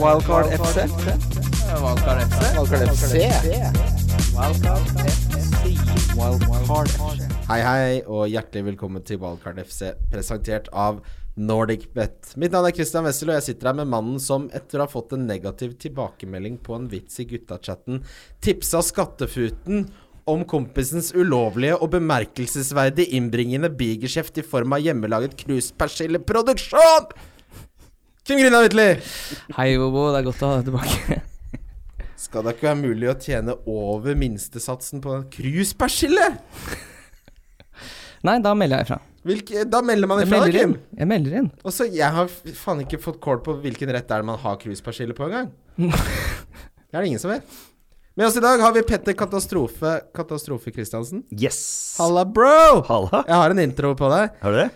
Wildcard FC. Wildcard FC. Wildcard FC. Wildcard FC. Hei, hei, og hjertelig velkommen til Wildcard FC, presentert av NordicBet. Mitt navn er Christian Wessel, og jeg sitter her med mannen som etter å ha fått en negativ tilbakemelding på en vits i guttachatten, tipsa Skattefuten om kompisens ulovlige og bemerkelsesverdig innbringende bigeskjeft i form av hjemmelaget kruspersilleproduksjon! Kim Grina Hvitli! Hei, Bobo. Det er godt å ha deg tilbake. Skal det ikke være mulig å tjene over minstesatsen på en cruisepersille? Nei, da melder jeg ifra. Hvilke, da melder man ifra, melder Kim. inn. Jeg melder inn. Og så, Jeg har faen ikke fått kål på hvilken rett er det man har cruisepersille på engang. Det er det ingen som vet. Med oss i dag har vi Petter Katastrofe Katastrofe Christiansen. Yes. Halla, bro! Halla. Jeg har en intro på deg. Har du det?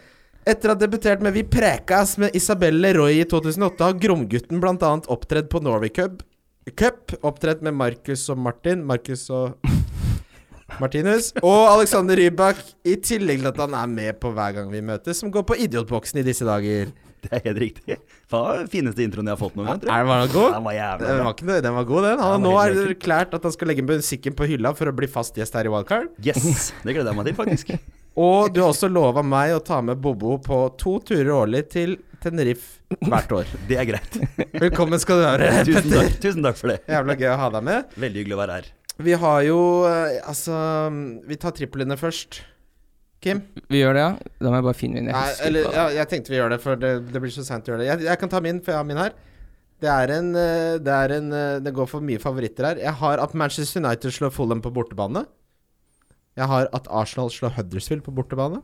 Etter å ha debutert med Vi prekas med Isabelle Roy i 2008, har Gromgutten bl.a. opptredd på Norway Cup. Cup Opptredd med Markus og Martin. Markus og Martinus. Og Alexander Rybak, i tillegg til at han er med på hver gang vi møtes, som går på Idiotboksen i disse dager. Det er helt riktig. Var den fineste introen jeg har fått noen gang, tror jeg. var den god? Den var jævlig Den var, noe- den var god, den. Han den var nå er det erklært at han skal legge musikken på hylla for å bli fast gjest her i Wildcard. Yes, det gleder jeg meg til, faktisk. Og du har også lova meg å ta med Bobo på to turer årlig til Tenerife hvert år. Det er greit. Velkommen skal du være, Tusen Petter. takk, Tusen takk for det. Jævla gøy å ha deg med. Veldig hyggelig å være her. Vi har jo eh, Altså Vi tar triplene først. Kim? Vi gjør det, ja? Da må jeg bare finne min. Jeg Nei, eller ja, Jeg tenkte vi gjør det, for det, det blir så seint å gjøre det. Jeg, jeg kan ta min, for jeg har min her. Det er en eh, Det er en eh, Det går for mye favoritter her. Jeg har at Manchester United slår Fulham på bortebane. Jeg har at Arsenal slår Huddersfield på bortebane.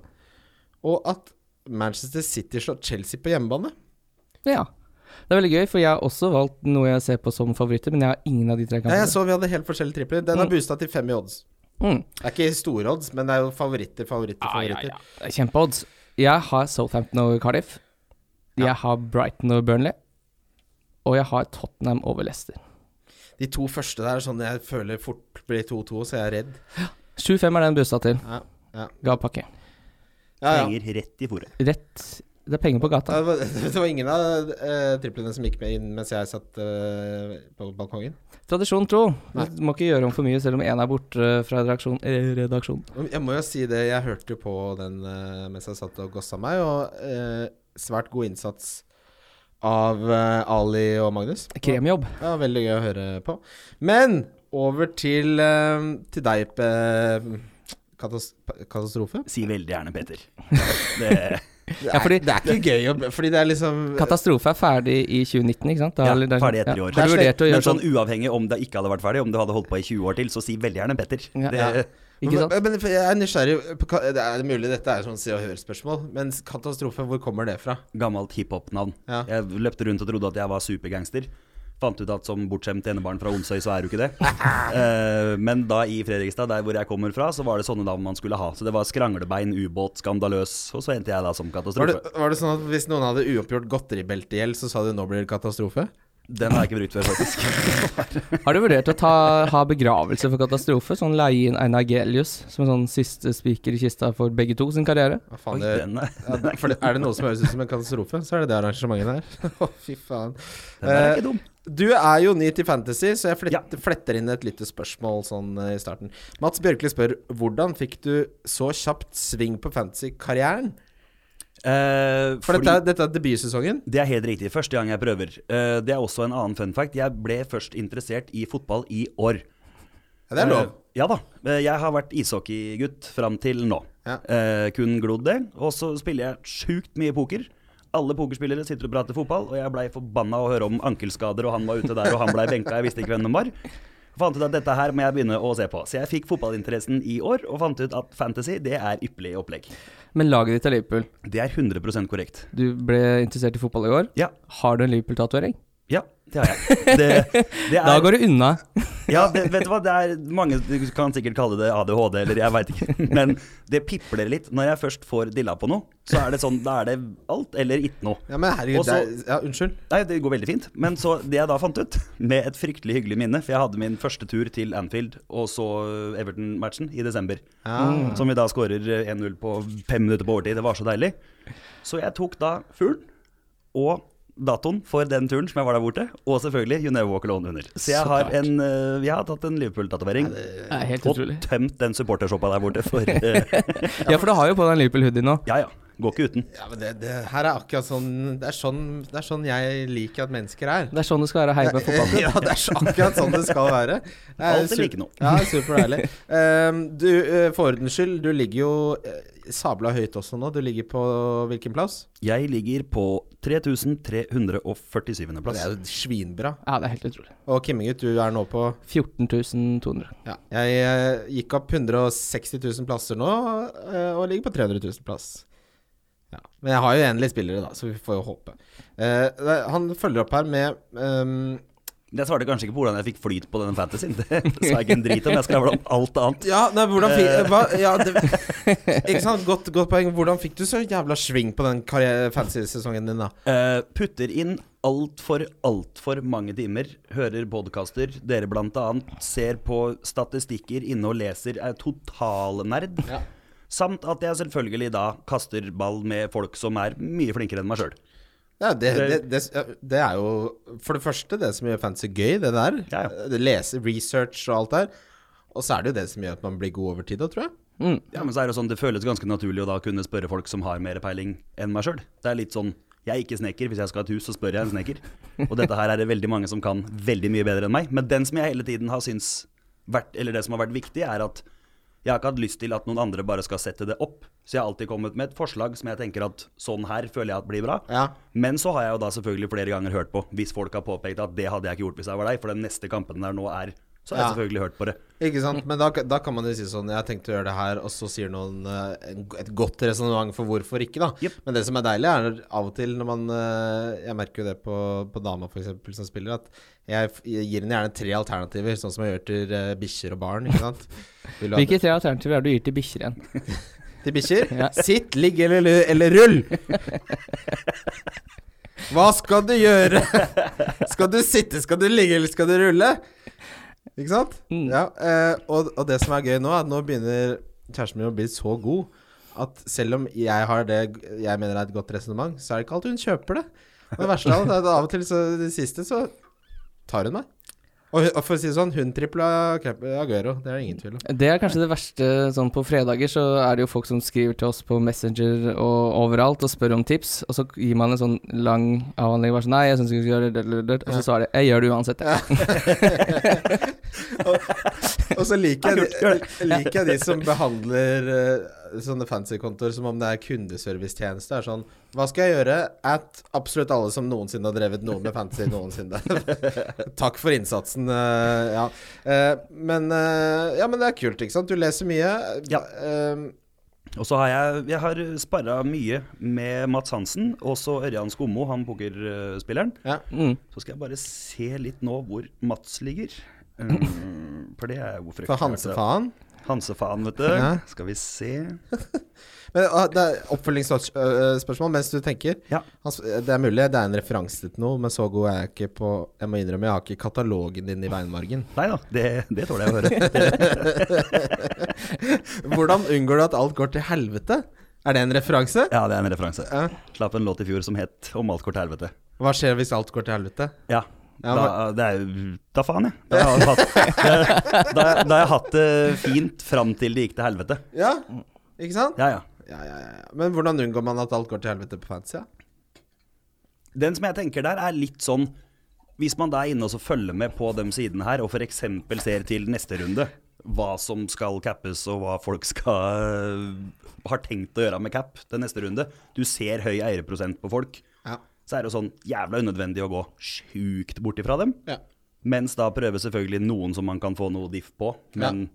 Og at Manchester City slår Chelsea på hjemmebane. Ja. Det er veldig gøy, for jeg har også valgt noe jeg ser på som favoritter, men jeg har ingen av de tre Ja, jeg så vi hadde helt forskjellige tripler. Den har Mm. boosta til fem i odds. Mm. Det er ikke store odds, men det er jo favoritter, favoritter, Ja, ja, favoritter. ja. Det er Kjempeodds. Jeg har Southampton over Cardiff. Jeg har Brighton over Burnley. Og jeg har Tottenham over Leicester. De to første der er sånn jeg føler fort blir 2-2, så jeg er redd. 7-5 er den bussa til. Ja, ja. Gavepakke. pakke. Ja, ja. Penger rett i fòret. Rett Det er penger på gata. Det var, det var ingen av eh, triplene som gikk med inn mens jeg satt eh, på balkongen. Tradisjon tro. Du må ikke gjøre om for mye selv om én er borte fra eh, redaksjon. Og Jeg må jo si det, jeg hørte jo på den mens jeg satt og gossa meg, og eh, svært god innsats av eh, Ali og Magnus. Kremjobb. Ja, veldig gøy å høre på. Men over til, eh, til deg, katas katastrofe. Si veldig gjerne Peter. Det, Det Ja, fordi- det er ikke gøy å Fordi det er liksom Katastrofe er ferdig i 2019, ikke sant? Da, Ja, eller det er- ferdig etter i år. Ja. men sånn sånn? uavhengig om det ikke hadde vært ferdig, om du hadde holdt på i 20 år til, så si veldig gjerne Petter. Ja. Det, Ja. Ikke sant? Men, men jeg er nysgjerrig på Det er mulig dette er sånn Se og Hør-spørsmål, men katastrofe, hvor kommer det fra? Gammelt hiphop-navn. Ja. Jeg løpte rundt og trodde at jeg var supergangster. Fant ut at som bortskjemt enebarn fra Onsøy, så er du ikke det. Uh, men da i Fredrikstad, der hvor jeg kommer fra, så var det sånne navn man skulle ha. Så det var Skranglebein, Ubåt, Skandaløs, og så endte jeg da som Var katastrofe. det, var det sånn at hvis noen hadde uoppgjort godteribeltegjeld, så sa du nå blir det katastrofe? Den har jeg ikke brukt før, faktisk. Har du vurdert å ta, ha begravelse for katastrofe? Sånn leie inn Einar Gelius som en sånn siste spiker i kista for begge to sin karriere? Hva faen, Oi, det, den er, ja, for det, er det noe som høres ut som en katastrofe, så er det det arrangementet der. Å, fy faen. den er Eh, ikke dum. Du er jo ny til Fantasy, så jeg flett, fletter inn et lite spørsmål sånn eh, i starten. Mats Bjørkli spør hvordan fikk du så kjapt sving på fantasy-karrieren? Eh, For dette, dette er debutsesongen. Det er helt riktig. Første gang jeg prøver. Eh, det er også en annen fun fact. Jeg ble først interessert i fotball i år. Ja, det er lov. Eh, ja da. Eh, Jeg har vært ishockeygutt fram til nå. Ja. Eh, kun glodd det. Og så spiller jeg sjukt mye poker. Alle pokerspillere sitter og prater fotball, og jeg blei forbanna å høre om ankelskader, og han var ute der, og han blei benka, jeg visste ikke hvem de var. Fant ut at dette her må jeg begynne å se på. Så jeg fikk fotballinteressen i år, og fant ut at fantasy, det er ypperlig opplegg. Men laget ditt er Liverpool. Det er 100% korrekt. Du ble interessert i fotball i år. Ja. Har du en Liverpool-tatovering? Ja, det har jeg. Det, det er, Da går du unna. Ja, det, vet du hva, det er mange du kan sikkert kalle det ADHD, eller jeg veit ikke. Men det pipler litt. Når jeg først får dilla på noe, så er det sånn Da er det alt eller ikke noe. Ja, men herregud, Også, det er, ja, unnskyld. Nei, det går veldig fint. Men så det jeg da fant ut, med et fryktelig hyggelig minne For jeg hadde min første tur til Anfield og så Everton-matchen i desember. Ja. Som vi da skårer 1-0 på fem minutter på overtid. Det var så deilig. Så jeg tok da fuglen og datoen for den turen som jeg var der borte, og selvfølgelig You Never Walk Alone under. Så jeg Så har en eh, Jeg har tatt en Liverpool-tatovering. Det er Og utrolig. tømt den supportershoppa der borte for eh, Ja, for du har jo på deg en Liverpool-hoodie nå. Ja ja, går ikke uten. Ja, men det, det her er akkurat sånn det er sånn Det er sånn jeg liker at mennesker er. Det er sånn det skal være heim med fotball. Ja, det er så akkurat sånn det skal være. Alltid like noe. Ja, superdeilig. Um, du, uh, for ordens skyld, du ligger jo uh, sabla høyt også nå. Du ligger på hvilken plass? Jeg ligger på 3347. plass. Det er jo svinbra. Ja, det er helt utrolig. Og Kimmingut, du er nå på 14200. ja. Jeg uh, gikk opp 160 000 plasser nå, og ligger på 300 000 plass. Ja. Men jeg har jo uendelige spillere, da, så vi får jo håpe. Uh, han følger opp her med um, Jeg svarte kanskje ikke på hvordan jeg fikk flyt på denne fantasyen. Det sa jeg ikke en drit om. Jeg skravla om alt annet. Ja, nei, hvordan fikk hva, ja, det, Ikke sant, godt, godt poeng. Hvordan fikk du så jævla sving på den fantasy-sesongen din, da? Uh, putter inn altfor, altfor mange timer. Hører podkaster. Dere blant annet ser på statistikker inne og leser. Er totalnerd. Ja. Samt at jeg selvfølgelig da kaster ball med folk som er mye flinkere enn meg sjøl. Ja, det, det, det, det er jo for det første det som gjør fancy gøy, det der. Ja, ja. Lese, research og alt der. Og så er det jo det som gjør at man blir god over tid, da, tror jeg. Mm. Ja, men så er det sånn, det føles ganske naturlig å da kunne spørre folk som har mer peiling enn meg sjøl. Det er litt sånn Jeg er ikke snekker. Hvis jeg skal ha et hus, så spør jeg en snekker. Og dette her er det veldig mange som kan veldig mye bedre enn meg. Men den som jeg hele tiden har syns vært Eller det som har vært viktig, er at jeg har ikke hatt lyst til at noen andre bare skal sette det opp. Så jeg har alltid kommet med et forslag som jeg tenker at sånn her føler jeg at blir bra. Ja. Men så har jeg jo da selvfølgelig flere ganger hørt på, hvis folk har påpekt at det hadde jeg ikke gjort hvis jeg var deg, for den neste kampen der nå er Så har jeg Ja. selvfølgelig hørt på det. Ikke sant? Men da, da kan man jo si sånn Jeg tenkte å gjøre det her, og så sier noen eh, et godt resonnement for hvorfor ikke, da. Yep. Men det som er deilig, er av og til når man eh, Jeg merker jo det på, på dama, f.eks., som spiller, at jeg, gir henne gjerne tre alternativer, sånn som jeg gjør til uh, bikkjer og barn. Ikke sant? Hvilke tre alternativer er det du gir til bikkjer igjen? Til bikkjer? Ja. Sitt, ligg eller, eller rull! Hva skal du gjøre? Skal du sitte, skal du ligge, eller skal du rulle? Ikke sant? Mm. Ja, eh, og, og det som er gøy nå, er at nå begynner kjæresten min å bli så god at selv om jeg har det jeg mener er et godt resonnement, så er det ikke alltid hun kjøper det. Og det verste av alt er at av og til, så det siste, så tar hun meg. Og, og for å si det sånn, hun tripla Aguero. Det er det ingen tvil om. Det er kanskje det verste sånn på fredager, så er det jo folk som skriver til oss på Messenger og overalt og spør om tips, og så gir man en sånn lang avhandling bare sånn Nei, jeg syns ikke du skal gjøre det, og så svarer jeg Jeg gjør det uansett, jeg. Og så liker jeg, de, liker jeg de som behandler eh, sånne fancy-kontoer som om det er kundeservicetjeneste. Er sånn Hva skal jeg gjøre? At absolutt alle som noensinne har drevet noe med fancy noensinne. Takk for innsatsen. eh, ja. Eh, men, eh, ja, men det er kult, ikke sant? Du leser mye. Ja. Og så har jeg, jeg har sparra mye med Mats Hansen, og så Ørjan Skommo, han pokerspilleren. ja. Mm. Så skal jeg bare se litt nå hvor Mats ligger. Um, for det er jo fryktelig. For Hansefaen. Hansefaen, vet du. Ja. Skal vi se. Men ah, det er oppfølgingsspørsmål mens du tenker. Ja. Han Det er mulig det er en referanse til noe, men så god er jeg ikke på Jeg må innrømme, jeg har ikke katalogen din i beinmargen. Nei da, det, det tåler jeg å høre. Hvordan unngår du at alt går til helvete? Er det en referanse? Ja, det er en referanse. Ja. Slapp en låt i fjor som het 'Om alt går til helvete'. Hva skjer hvis alt går til helvete? Ja. Ja, Da, det er Da faen, jeg. Da har jeg hatt, da, da har jeg hatt det fint fram til det gikk til helvete. Ja, ikke sant? Ja, ja. Ja, ja, ja. ja. Men hvordan unngår man at alt går til helvete på fantasy? Den som jeg tenker der, er litt sånn Hvis man da er inne og så følger med på de sidene her, og f.eks. ser til neste runde hva som skal cappes, og hva folk skal har tenkt å gjøre med cap til neste runde Du ser høy eierprosent på folk. Så er det jo sånn jævla unødvendig å gå sjukt bort ifra dem. ja. Mens da prøver selvfølgelig noen som man kan få noe diff på. Men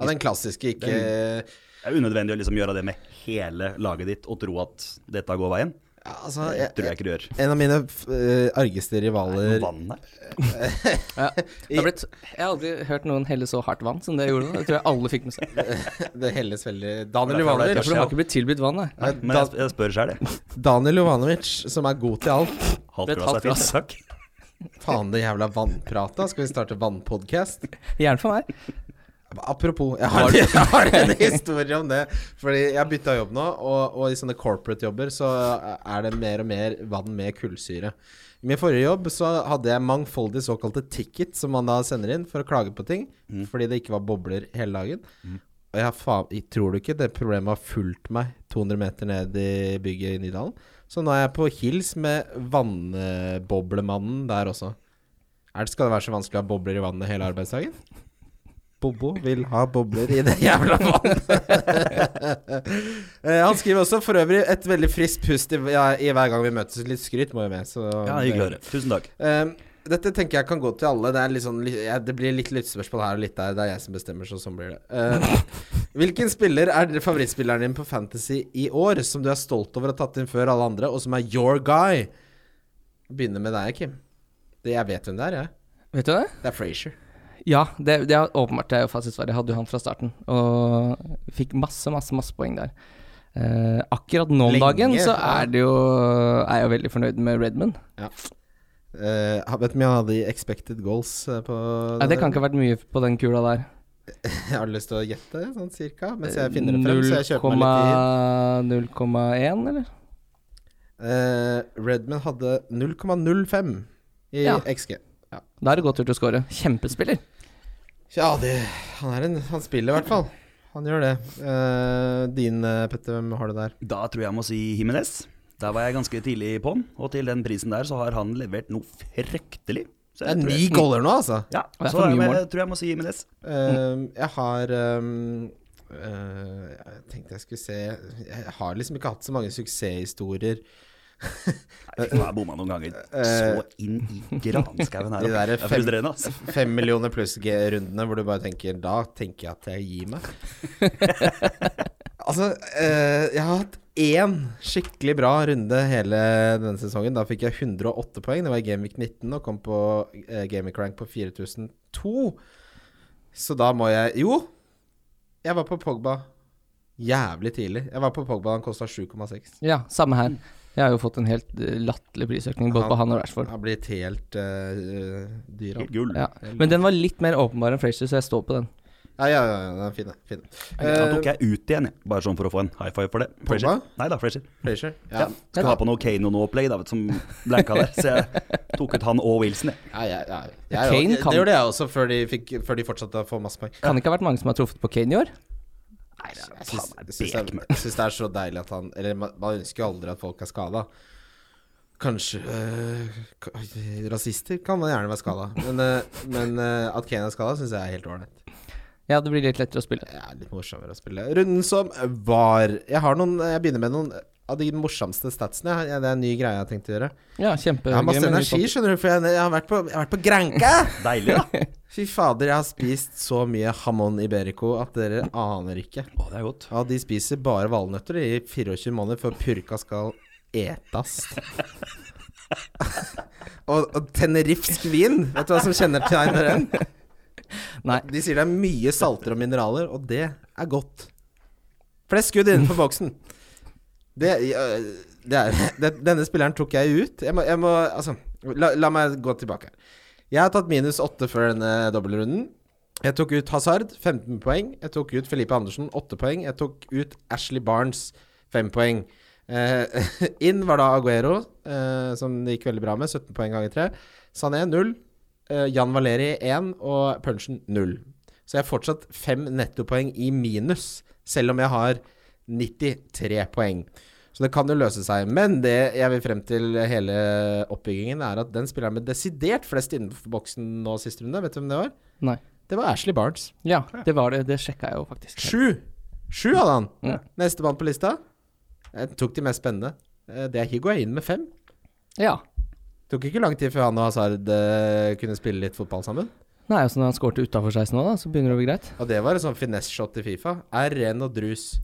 Ja, den klassiske ikke det er unødvendig å liksom gjøre det med hele laget ditt og tro at dette går veien. Ja, altså, Det jeg, tror jeg ikke du gjør. En av mine uh, argeste rivaler Noe vann der? Ja. Det har blitt, jeg har aldri hørt noen helle så hardt vann som det jeg gjorde nå. Det tror jeg alle fikk med seg. Det helles veldig Daniel er er Jovanovic. For du har ikke blitt tilbudt vann, nei. Nei, men jeg, jeg spør sjøl, jeg. Daniel Jovanovic, som er god til alt. Halvt glass er fint. Takk. Faen, det jævla vannprata. Skal vi starte vannpodcast? Gjerne for meg. Apropos, jeg har, jeg har en historie om det. Fordi jeg bytta jobb nå, og, og i sånne corporate-jobber så er det mer og mer vann med kullsyre. I min forrige jobb så hadde jeg mangfoldige såkalte tickets som man da sender inn for å klage på ting, fordi det ikke var bobler hele dagen. Og jeg, faen, jeg tror du ikke det problemet har fulgt meg 200 meter ned i bygget i Nydalen? Så nå er jeg på hils med vannboblemannen der også. Er det, skal det være så vanskelig å ha bobler i vannet hele arbeidsdagen? Bobo vil ha bobler i det jævla vannet. Eh, han skriver også for øvrig et veldig friskt pust i, ja, i hver gang vi møtes. Litt skryt må jo med. Så Ja, hyggelig å høre. Tusen takk. Um, dette tenker jeg kan gå til alle. Det, er litt sånn, ja, det blir litt lyttespørsmål her og litt der. Det er jeg som bestemmer, så sånn blir det. Uh, hvilken spiller er favorittspilleren din på Fantasy i år, som du er stolt over å ha tatt inn før alle andre, og som er your guy? Begynner med deg, Kim. Det jeg vet hvem det er, jeg. Vet du det? Det er Frazier. Ja, det, det er åpenbart det er jo fasitsvar. Jeg hadde jo han fra starten, og fikk masse, masse, masse poeng der. Eh, akkurat nå om Lenge, dagen så ja. er det jo Er jeg jo veldig fornøyd med Redmond. Eh, vet du hvor mye han hadde i expected goals eh, på Nei, det kan ikke ha vært mye på den kula der. Jeg har lyst til å gjette, sånn cirka, mens jeg finner det frem. Så jeg kjøper meg litt tid. 0,1, eller? Eh, Redman hadde 0,05 i Ja. XG. Da er det godt gjort å score. Kjempespiller. Ja, det, han, er en, han spiller i hvert fall. Han gjør det. Uh, din, eh, Petter, hvem har du der? Da tror jeg jeg må si Jimenez. Der var jeg ganske tidlig på'n, og til den prisen der så har han levert noe fryktelig. Så Det er ni jeg- goller nå, altså. Ja, så jeg, jeg tror jeg må si Jimenez. mm. jeg har um, uh, Jeg tenkte jeg skulle se Jeg har liksom ikke hatt så mange suksesshistorier. Nei, jeg har bomma noen ganger. Så inn i granskauen her. De der er fem- altså. Fem millioner pluss G-rundene hvor du bare tenker Da tenker jeg at jeg gir meg. altså, eh, jeg har hatt én skikkelig bra runde hele denne sesongen. Da fikk jeg 108 poeng. Det var i Gameweek 19 og kom på uh, Gameweek Rank på 4002. Så da må jeg Jo! Jeg var på Pogba jævlig tidlig. Jeg var på Pogba, han kosta 7,6. Ja, samme her. Jeg har jo fått en helt eh, latterlig prisøkning både på han og Rashford. Han blitt helt uh, dyr. Helt gull. Ja. Men den var litt mer åpenbar enn Frazier, så jeg står på den. Ja, ja, ja, den er fin. fin. Da tok jeg ut igjen. Bare sånn for å få en high five for det. Frazier. Nei da, Frazier. Frazier. Ja. Ja. Skal ha på noe Kano-opplegg, da, vet du, som blanka der. Så jeg tok ut han og Wilson, jeg. Ja, ja, ja. Jeg, Kane kan- det gjorde jeg også før de, fikk, før de fortsatte å få masse poeng. Kan det ikke ha vært mange som har truffet på Kane i år? Nei, det er Jeg syns, faen meg det, er- bekmørkt. jeg syns det er så deilig at han Eller man, man ønsker jo aldri at folk er skada. Kanskje øh, Rasister kan man gjerne være skada, men, øh, men øh, at Kane er skada, syns jeg er helt ålreit. Ja, det blir litt lettere å spille. Er litt morsommere å spille. Runden som var Jeg har noen Jeg begynner med noen av de morsomste statsene. Det er en ny greie jeg har tenkt å gjøre. Ja. Jeg har masse energi, skjønner du, for jeg, jeg har vært på, jeg har vært på Granca. Deilig, da. Fy fader, jeg har spist så mye hamon iberico at dere aner ikke. Å, det er godt. Ja, de spiser bare valnøtter i 24 måneder før purka skal etas. og, og Tenerifsk vin, vet du hva som kjenner kjennetegner den? Nei. De sier det er mye salter og mineraler, og det er godt. Flest skudd innenfor boksen. Det, det er, det, denne spilleren tok jeg ut. Jeg må, jeg må Altså, la, la meg gå tilbake. Jeg har tatt minus åtte før denne dobbeltrunden. Jeg tok ut Hazard, 15 poeng. Jeg tok ut Felipe Andersen, 8 poeng. Jeg tok ut Ashley Barnes, 5 poeng. Eh, inn var da Aguero, eh, som det gikk veldig bra med, 17 poeng ganger 3. Sané 0. Eh, Jan Valeri 1 og Punchen 0. Så jeg har fortsatt 5 nettopoeng i minus, selv om jeg har 93 poeng. Så det kan jo løse seg. Men det jeg vil frem til hele oppbyggingen, er at den spilleren med desidert flest innenfor boksen nå siste runde, vet du hvem det var? Nei. Det var Ashley Barnes. Ja, det var det. Det sjekka jeg jo faktisk. Sju! Sju hadde han. Ja. Nestemann på lista. Jeg tok de mest spennende. Eh, Det er Higuain med fem. Ja. Tok ikke lang tid før han og Hazard eh, kunne spille litt fotball sammen. Nei, altså når han skårte utafor 16 nå, da, så begynner det å bli greit. Og det var et sånn finesse-shot i Fifa. Er ren og drus.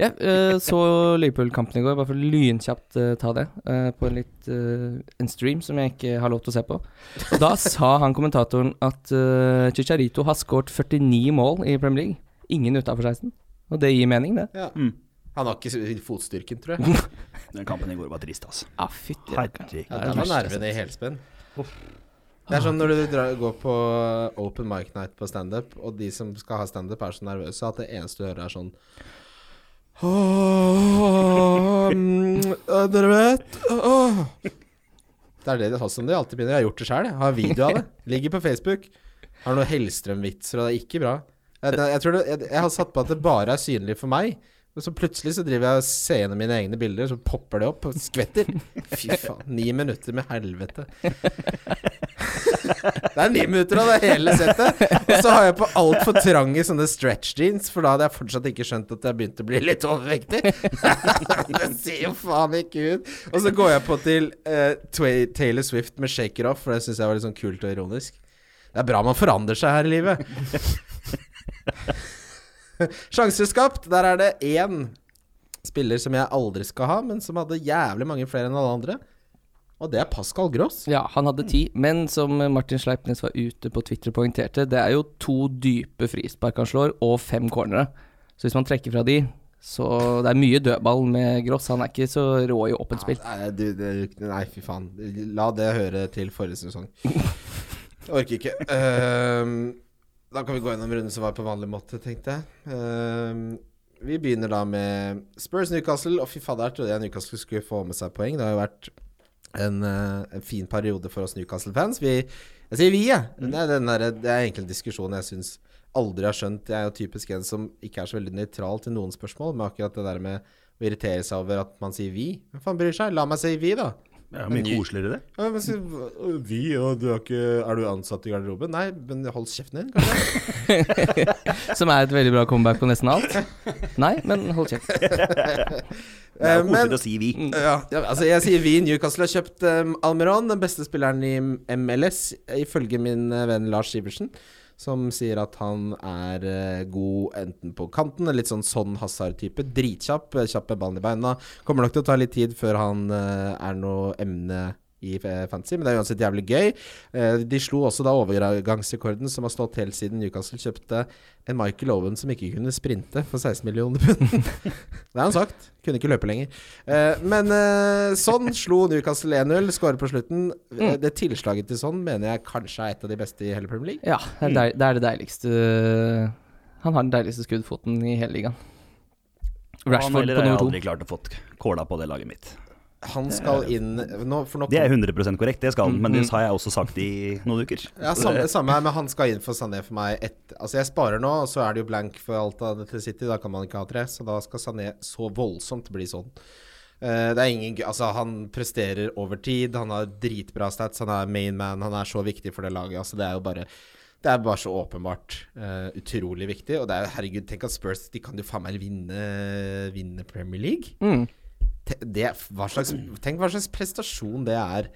Jeg uh, så Liverpool-kampen i går, bare for lynkjapt uh, ta det. Uh, på en litt en stream som jeg ikke har lov til å se på. Og da sa han kommentatoren at uh, Chicharito har skåret 49 mål i Premier League. Ingen utafor 16. Og det gir mening, det. Ja. Mm. Han har ikke fotstyrken, tror jeg. Den kampen i går var trist, altså. Ja, fytti Herregud. Ja, det er var nervene i helspenn. Det er sånn når du drar, går på open mic night på standup, og de som skal ha standup, er så nervøse at det eneste du hører, er sånn Åh, Dere vet åh. Det er det de, sånn som de alltid begynner. Jeg har gjort det sjøl. Har video av det. Ligger på Facebook. Har noen Hellstrøm-vitser, og det er ikke bra. Jeg, det- jeg, det, jeg, jeg har satt på at det bare er synlig for meg. Og så plutselig så driver jeg og ser gjennom mine egne bilder, så popper det opp og skvetter. Fy faen. Ni minutter med helvete. Det er ni minutter av det hele settet. Og så har jeg på altfor trange sånne stretch jeans, for da hadde jeg fortsatt ikke skjønt at jeg begynte å bli litt overvektig. det ser jo faen ikke ut. Og så går jeg på til uh, Taylor Swift med 'Shake It Off', for det syns jeg var litt sånn kult og ironisk. Det er bra man forandrer seg her i livet. Sjanser skapt. Der er det én spiller som jeg aldri skal ha, men som hadde jævlig mange flere enn alle andre. Og det er Pascal Gross. Ja, han hadde ti, men som Martin Sleipnes var ute på Twitter poengterte, det er jo to dype frispark han slår, og fem cornere. Så hvis man trekker fra de, så det er mye dødball med Gross. Han er ikke så rå i åpent spill. Nei, du, det, nei, fy faen. La det høre til forrige sesong. Orker ikke. Ehm, da kan vi gå gjennom runden som var på vanlig måte, tenkte jeg. Uh, vi begynner da med Spurs Newcastle. Og fy fader, trodde jeg Newcastle skulle få med seg poeng. Det har jo vært en, eh, en fin periode for oss Newcastle-fans. Jeg sier vi, jeg. Det, er den der, det er egentlig en diskusjon jeg syns aldri har skjønt. Jeg er jo typisk en som ikke er så veldig nøytral til noen spørsmål, men akkurat det der med å irritere seg over at man sier vi. Hvem faen bryr seg? La meg si vi, da. Er mye koseligere, det. Ja, men så, vi, og du er ikke Er du ansatt i garderoben? Nei, men hold kjeften din, kanskje. Som er et veldig bra comeback på nesten alt. Nei, men hold kjeft. Det er Eh, koselig å si vi. Ja, ja, altså jeg sier vi. Newcastle har kjøpt um, Almeron, den beste spilleren i MLS, ifølge min eh, venn Lars Sivertsen. Som sier at han er eh, god enten på kanten, litt sånn sånn Hazard-type. Dritkjapp, eh, kjapp med ballen i beina. Kommer nok til å ta litt tid før han eh, er noe emne i eh, fantasy, men det er uansett jævlig gøy. Eh, de slo også da overgangsrekorden som har stått helt siden Newcastle kjøpte en Michael Owen som ikke kunne sprinte for 16 millioner pund. det har han sagt. Kunne ikke løpe lenger. Eh, men sånn slo Newcastle 1-0, skårer på slutten. Eh, Det tilslaget til sånn mener jeg kanskje er et av de beste i hele Premier League. Ja, det er, det er det deiligste Han har den deiligste skuddfoten i hele ligaen. Rashford på på to. Han nummer har aldri klart å få kåla på det laget mitt. Han skal inn nå, for nå Det er 100% korrekt, det skal han, men det Mhm. har jeg også sagt i noen uker. Ja, samme, samme her, men han skal inn for Sané for meg et, Altså, jeg sparer nå, og så er det jo blank for alt av dette City. Da kan man ikke ha tre, så da skal Sané så voldsomt bli sånn. Uh, det er ingen Altså, han presterer over tid, han har dritbra stats, han er main man, han er så viktig for det laget. Altså, det er jo bare Det er bare så åpenbart uh, utrolig viktig. Og det er herregud, tenk at Spurs De kan jo faen meg vinne, vinne Premier League. Mm. Det, hva slags, tenk hva slags prestasjon det er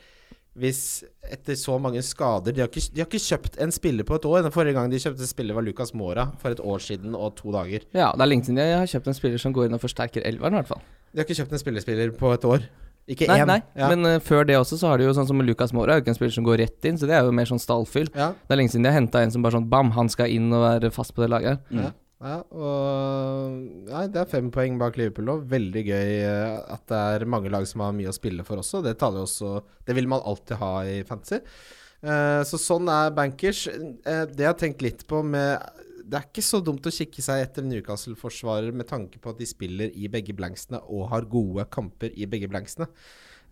hvis etter så mange skader De har ikke, de har ikke kjøpt en spiller på et år. Den forrige gang de kjøpte spiller, var Lucas Mora for et år siden og to dager. Ja, det er lenge siden jeg har kjøpt en spiller som går inn og forsterker elveren, i hvert fall. De har ikke kjøpt en spillerspiller på et år. Ikke Nei, én. nei. Ja. Men uh, før det også, så har de jo sånn som Lucas Mora, er jo ikke en spiller som går rett inn, så det er jo mer sånn stallfyll. ja, Det er lenge siden de har henta en som bare sånn bam, han skal inn og være fast på det laget. ja, ja, og Nei, det er fem poeng bak Liverpool òg. Veldig gøy eh, at det er mange lag som har mye å spille for også. Det også Det vil man alltid ha i fantasy. Eh, så sånn er bankers. Eh, det jeg har tenkt litt på med Det er ikke så dumt å kikke seg etter Newcastle-forsvarer med tanke på at de spiller i begge blanksene og har gode kamper i begge blanksene.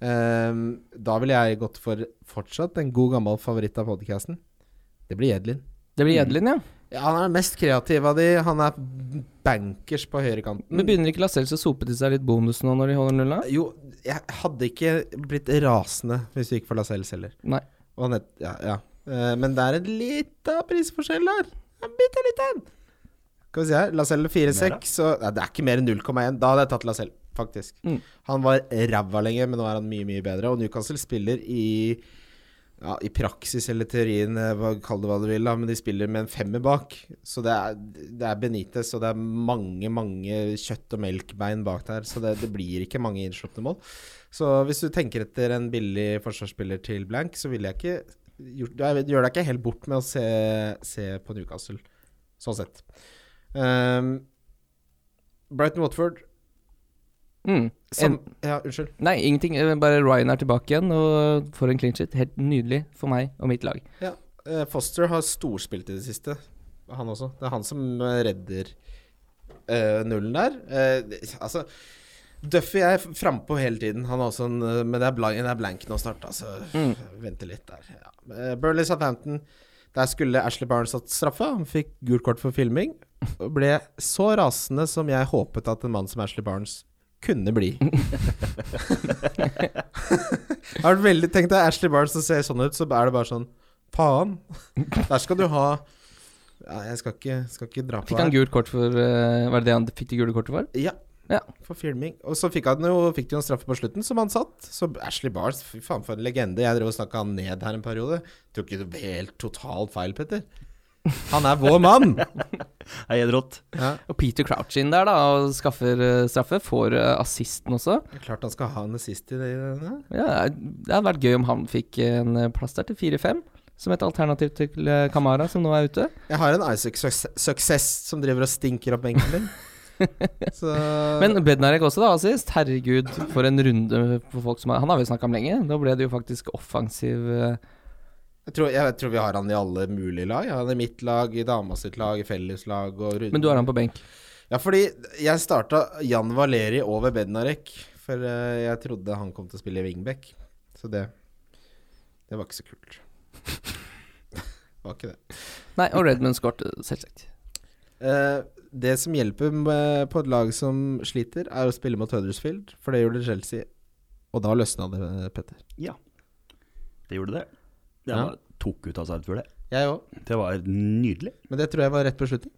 Eh, da ville jeg gått for fortsatt en god gammel favoritt av podcasten. Det blir Jedlin. Det blir Edlin, ja. Ja, han er den mest kreative av de. Han er bankers på høyrekanten. Men begynner ikke Lascelles å sope til seg litt bonus nå når de holder nulla? Jo, jeg hadde ikke blitt rasende hvis vi gikk for Lascelles heller. Nei. Og nett, ja, ja. Eh, men det er en lita prisforskjell der. En bitte liten. Skal vi se her. Lascelles 4-6, Nei, det er ikke mer enn 0,1. Da hadde jeg tatt Lascelles, faktisk. Mm. Han var ræva lenge, men nå er han mye, mye bedre. Og Newcastle spiller i ja, i praksis eller teorien, eh, kall det hva du vil, da, men de spiller med en femmer bak. Så det er, det er Benitez, og det er mange, mange kjøtt- og melkbein bak der. Så det, det blir ikke mange innslupne mål. Så hvis du tenker etter en billig forsvarsspiller til blank, så ville jeg ikke gjort, Jeg gjør deg ikke helt bort med å se, se på Newcastle, sånn sett. Um, Brighton Watford Mm. Som, En, ja, unnskyld. nei, ingenting. eh, Bare Ryan er tilbake igjen og får en clean shit. Helt nydelig for meg og mitt lag. Ja. eh, Foster har storspilt i det siste, han også. Det er han som eh, redder uh, nullen der. Uh, altså Duffy er frampå hele tiden. Han er også en, men det er, blank, det er blank nå snart, altså. Mm. Vente litt der. Ja. Burnley Southampton. Der skulle Ashley Barnes hatt straffa. Han fikk gult kort for filming. Og ble så rasende som jeg håpet at en mann som Ashley Barnes kunne bli. Jeg har vært veldig Tenk deg Ashley Barnes som ser sånn ut, så er det bare sånn Faen. Der skal du ha ja, Jeg skal ikke, skal ikke dra på Fikk han gult kort for uh, Var det det han fikk det gule kortet for? Ja. Ja. For filming. Og så fikk han jo Fikk de jo en straffe på slutten, som han satt. Så Ashley Barnes, fy faen for en legende. Jeg drev og snakka han ned her en periode. Tok ikke helt totalt feil, Petter. Han er vår mann! Det er helt rått. Ja. Og Peter Crouch inn der da og skaffer uh, straffe. Får uh, assisten også. Det er Klart han skal ha en assist i det. Ja. Ja, Det hadde vært gøy om han fikk en eh, plass der til 4-5. Som et alternativ til Kamara, som nå er ute. Jeg har en Isaac Success, som driver og stinker opp benken min. Så Men Bednarek også, da, assist. Herregud, for en runde for folk som har Han har vi snakka om lenge. Da ble det jo faktisk offensiv eh, jeg tror, jeg tror vi har han i alle mulige lag. Jeg har han i mitt lag, i dama sitt lag, i felleslag og rundt. Men du har han på benk. Ja, fordi jeg starta Jan Valeri over Bednarek. For eh, jeg trodde han kom til å spille wingback. Så det Det var ikke så kult. det var ikke det. Nei, og Redmond skåret, selvsagt. Uh, det som hjelper med, på et lag som sliter, er å spille mot Huddersfield. For det gjorde Chelsea. Og da løsna det, Petter. Ja, det gjorde det. Jeg Ja. bare tok ut før det. Jeg òg. Det var nydelig. Men det tror jeg var rett beslutning.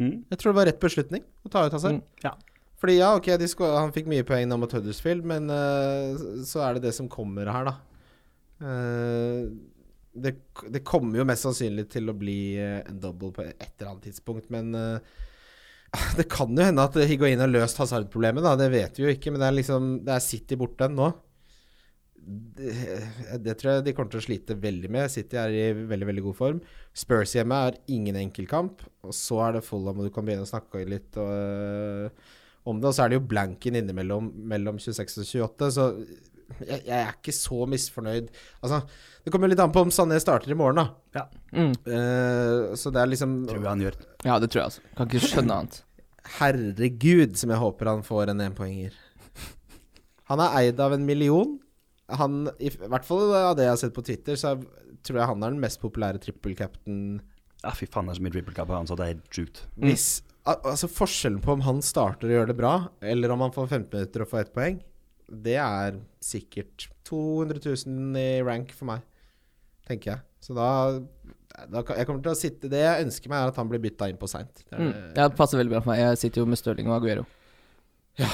Mm. Jeg tror det var rett beslutning å ta ut Hazard. Mm. Ja. Fordi ja, ok, de sko- han fikk mye poeng nå mot Huddersfield, men eh, så er det det som kommer her, da. Eh, det, det kommer jo mest sannsynlig til å bli eh, en double på et eller annet tidspunkt, men eh, det kan jo hende at Higuain har løst Hazard-problemet, da. Det vet vi jo ikke, men det er liksom Det er City borte nå. Det, det tror jeg de kommer til å slite veldig med. City er i veldig veldig god form. Spurs hjemme er ingen enkel kamp. Og så er det Fulham, og du kan begynne å snakke litt og, øh, om det. Og så er det jo blanken innimellom mellom 26 og 28, så jeg, jeg er ikke så misfornøyd. Altså, det kommer litt an på om Sané starter i morgen, da. Mm. Uh, så det er liksom Tror jeg han gjør. Ja, det tror jeg altså. Kan ikke skjønne annet. Herregud, som jeg håper han får en énpoenger. Han er eid av en million. Han, i hvert fall av det jeg har sett på Twitter, så tror jeg han er den mest populære trippelcapten Ja, fy faen, det er så mye triple captain av han, så det er helt sjukt. Hvis al Altså Forskjellen på om han starter og gjør det bra, eller om han får 15 minutter og får ett poeng, det er sikkert 200 000 i rank for meg, tenker jeg. Så da, da Jeg kommer til å sitte Det jeg ønsker meg, er at han blir bytta inn på seint. Mm. Ja, det passer veldig bra for meg. Jeg sitter jo med Stirling og Aguero. Ja.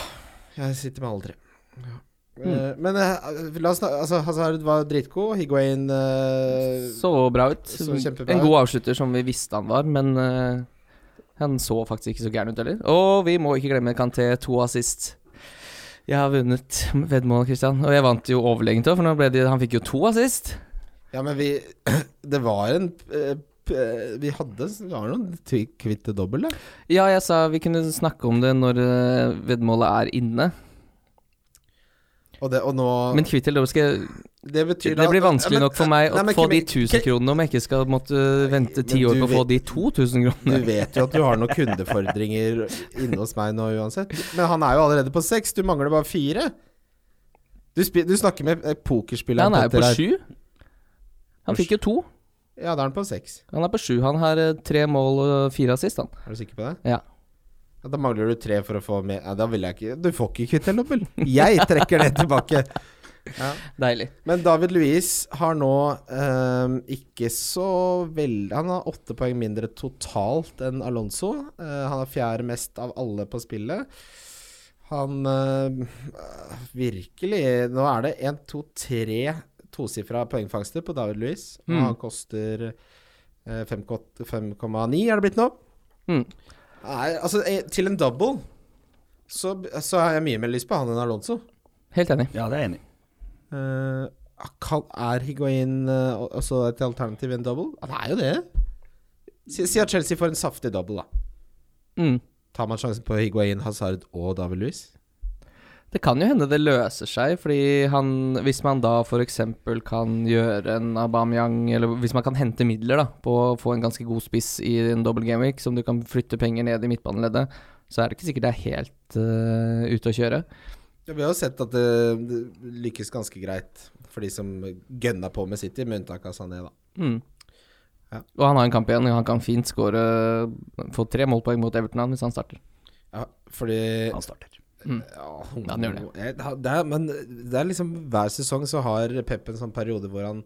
Jeg sitter med alle tre. Ja. Mm. Eh, men eh, la oss altså, Hazard var dritgod. Higuain uh, Så bra ut. så en god avslutter, som vi visste han var, men uh, han så faktisk ikke så gæren ut heller. Og vi må ikke glemme Kanté, to assist. Jeg har vunnet veddemål, Christian, og jeg vant jo overlegent òg, for nå ble det, han fikk jo to assist. Ja, men vi Det var en Vi hadde Det var noen tvi- kvitte dobbel, da. Ja, jeg sa vi kunne snakke om det når veddemålet er inne, Og, det, og nå men kvitt eller dobbelt skal Det betyr Det blir vanskelig at, men- nok for meg Nei, å få de 1000 kronene om jeg ikke skal måtte vente ti år på å få de 2000 Du kronene. vet jo at du har noen kundefordringer inne hos meg nå uansett. Men han er jo allerede på seks. Du mangler bare fire. Du, du snakker med eh, pokerspilleren Han er jo på sju. Han fikk jo to. Ja, da er han på seks. Han er på sju. Han har eh, tre mål og fire assist, han. Er du sikker på det? Ja. Da mangler du tre for å få med ja, Da vil jeg ikke Du får ikke kvitt en dobbel. Jeg trekker det tilbake. Ja. Deilig. Men David Luiz har nå ehm, ikke så veldig Han har åtte poeng mindre totalt enn Alonso. Eh, han er fjerde mest av alle på spillet. Han eh, Virkelig Nå er det én, to, tre tosifra poengfangster på David Luiz. Mm. han koster eh, 5,8 5,9 er det blitt nå. Mm. Nei, altså eh, til en double så, så har jeg mye mer lyst på han enn Alonso. Helt enig. Ja, det er jeg enig i. Eh, er Higuain uh, også et alternativ i en double? Han er jo det. Si, si at Chelsea får en saftig double, da. Mm. Tar man sjansen på Higuain, Hazard og David Luiz? Det kan jo hende det løser seg, fordi han Hvis man da f.eks. kan gjøre en Aubameyang, eller hvis man kan hente midler da på å få en ganske god spiss i en double game week, som du kan flytte penger ned i midtbaneleddet, så er det ikke sikkert det er helt uh, ute å kjøre. Ja, vi har jo sett at det, lykkes ganske greit for de som gønna på med City, med unntak av Sané, da. Mm. Ja. Og han har en kamp igjen, og han kan fint skåre Få tre målpoeng mot Everton hvis han starter. Ja, fordi Han starter. Mm. Ja, Ja, han gjør det. Det er, men det er liksom hver sesong så har Pep en sånn periode hvor han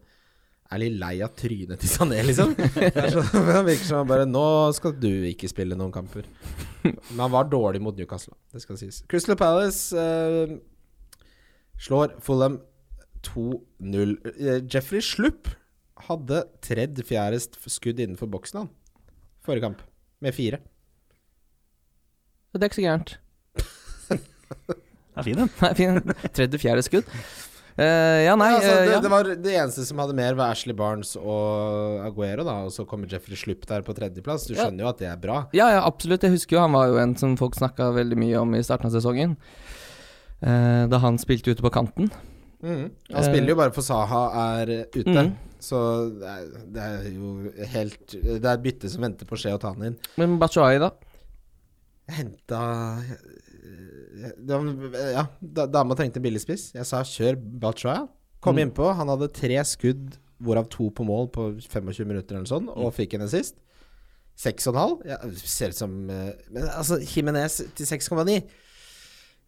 er litt lei av trynet til Sané, liksom. Det så, han virker som han bare Nå skal du ikke spille noen kamper. Men han var dårlig mot Newcastle, det skal sies. Crystal Palace eh, slår Fulham 2-0. Eh, Jeffrey Slupp hadde tredd fjerdest skudd innenfor boksen, han. Forrige kamp, med fire. Det er ikke så gærent. Det er fin, den. Nei, fin. Tredje, fjerde skudd. Uh, ja, nei Ja, altså, det, det, ja. det var det eneste som hadde mer, var Ashley Barnes og Aguero, da. Og så kommer Jeffrey Slupp der på tredjeplass. Du Ja. skjønner jo at det er bra. Ja, ja, absolutt. Jeg husker jo han var jo en som folk snakka veldig mye om i starten av sesongen. Uh, da han spilte ute på kanten. Mm. Han spiller jo bare for Saha er uh, ute. Mm. Så det er, det er jo helt Det er et bytte som venter på å skje å ta han inn. Men Batshuayi, da? Henta Ja, da- dama trengte billigspiss. Jeg sa kjør Baltraya. Kom Mm. innpå. Han hadde tre skudd, hvorav to på mål på 25 minutter eller sånn, og fikk en assist. Seks og en halv. Ja, ser ut som eh, Men altså, Jimenez til 6,9.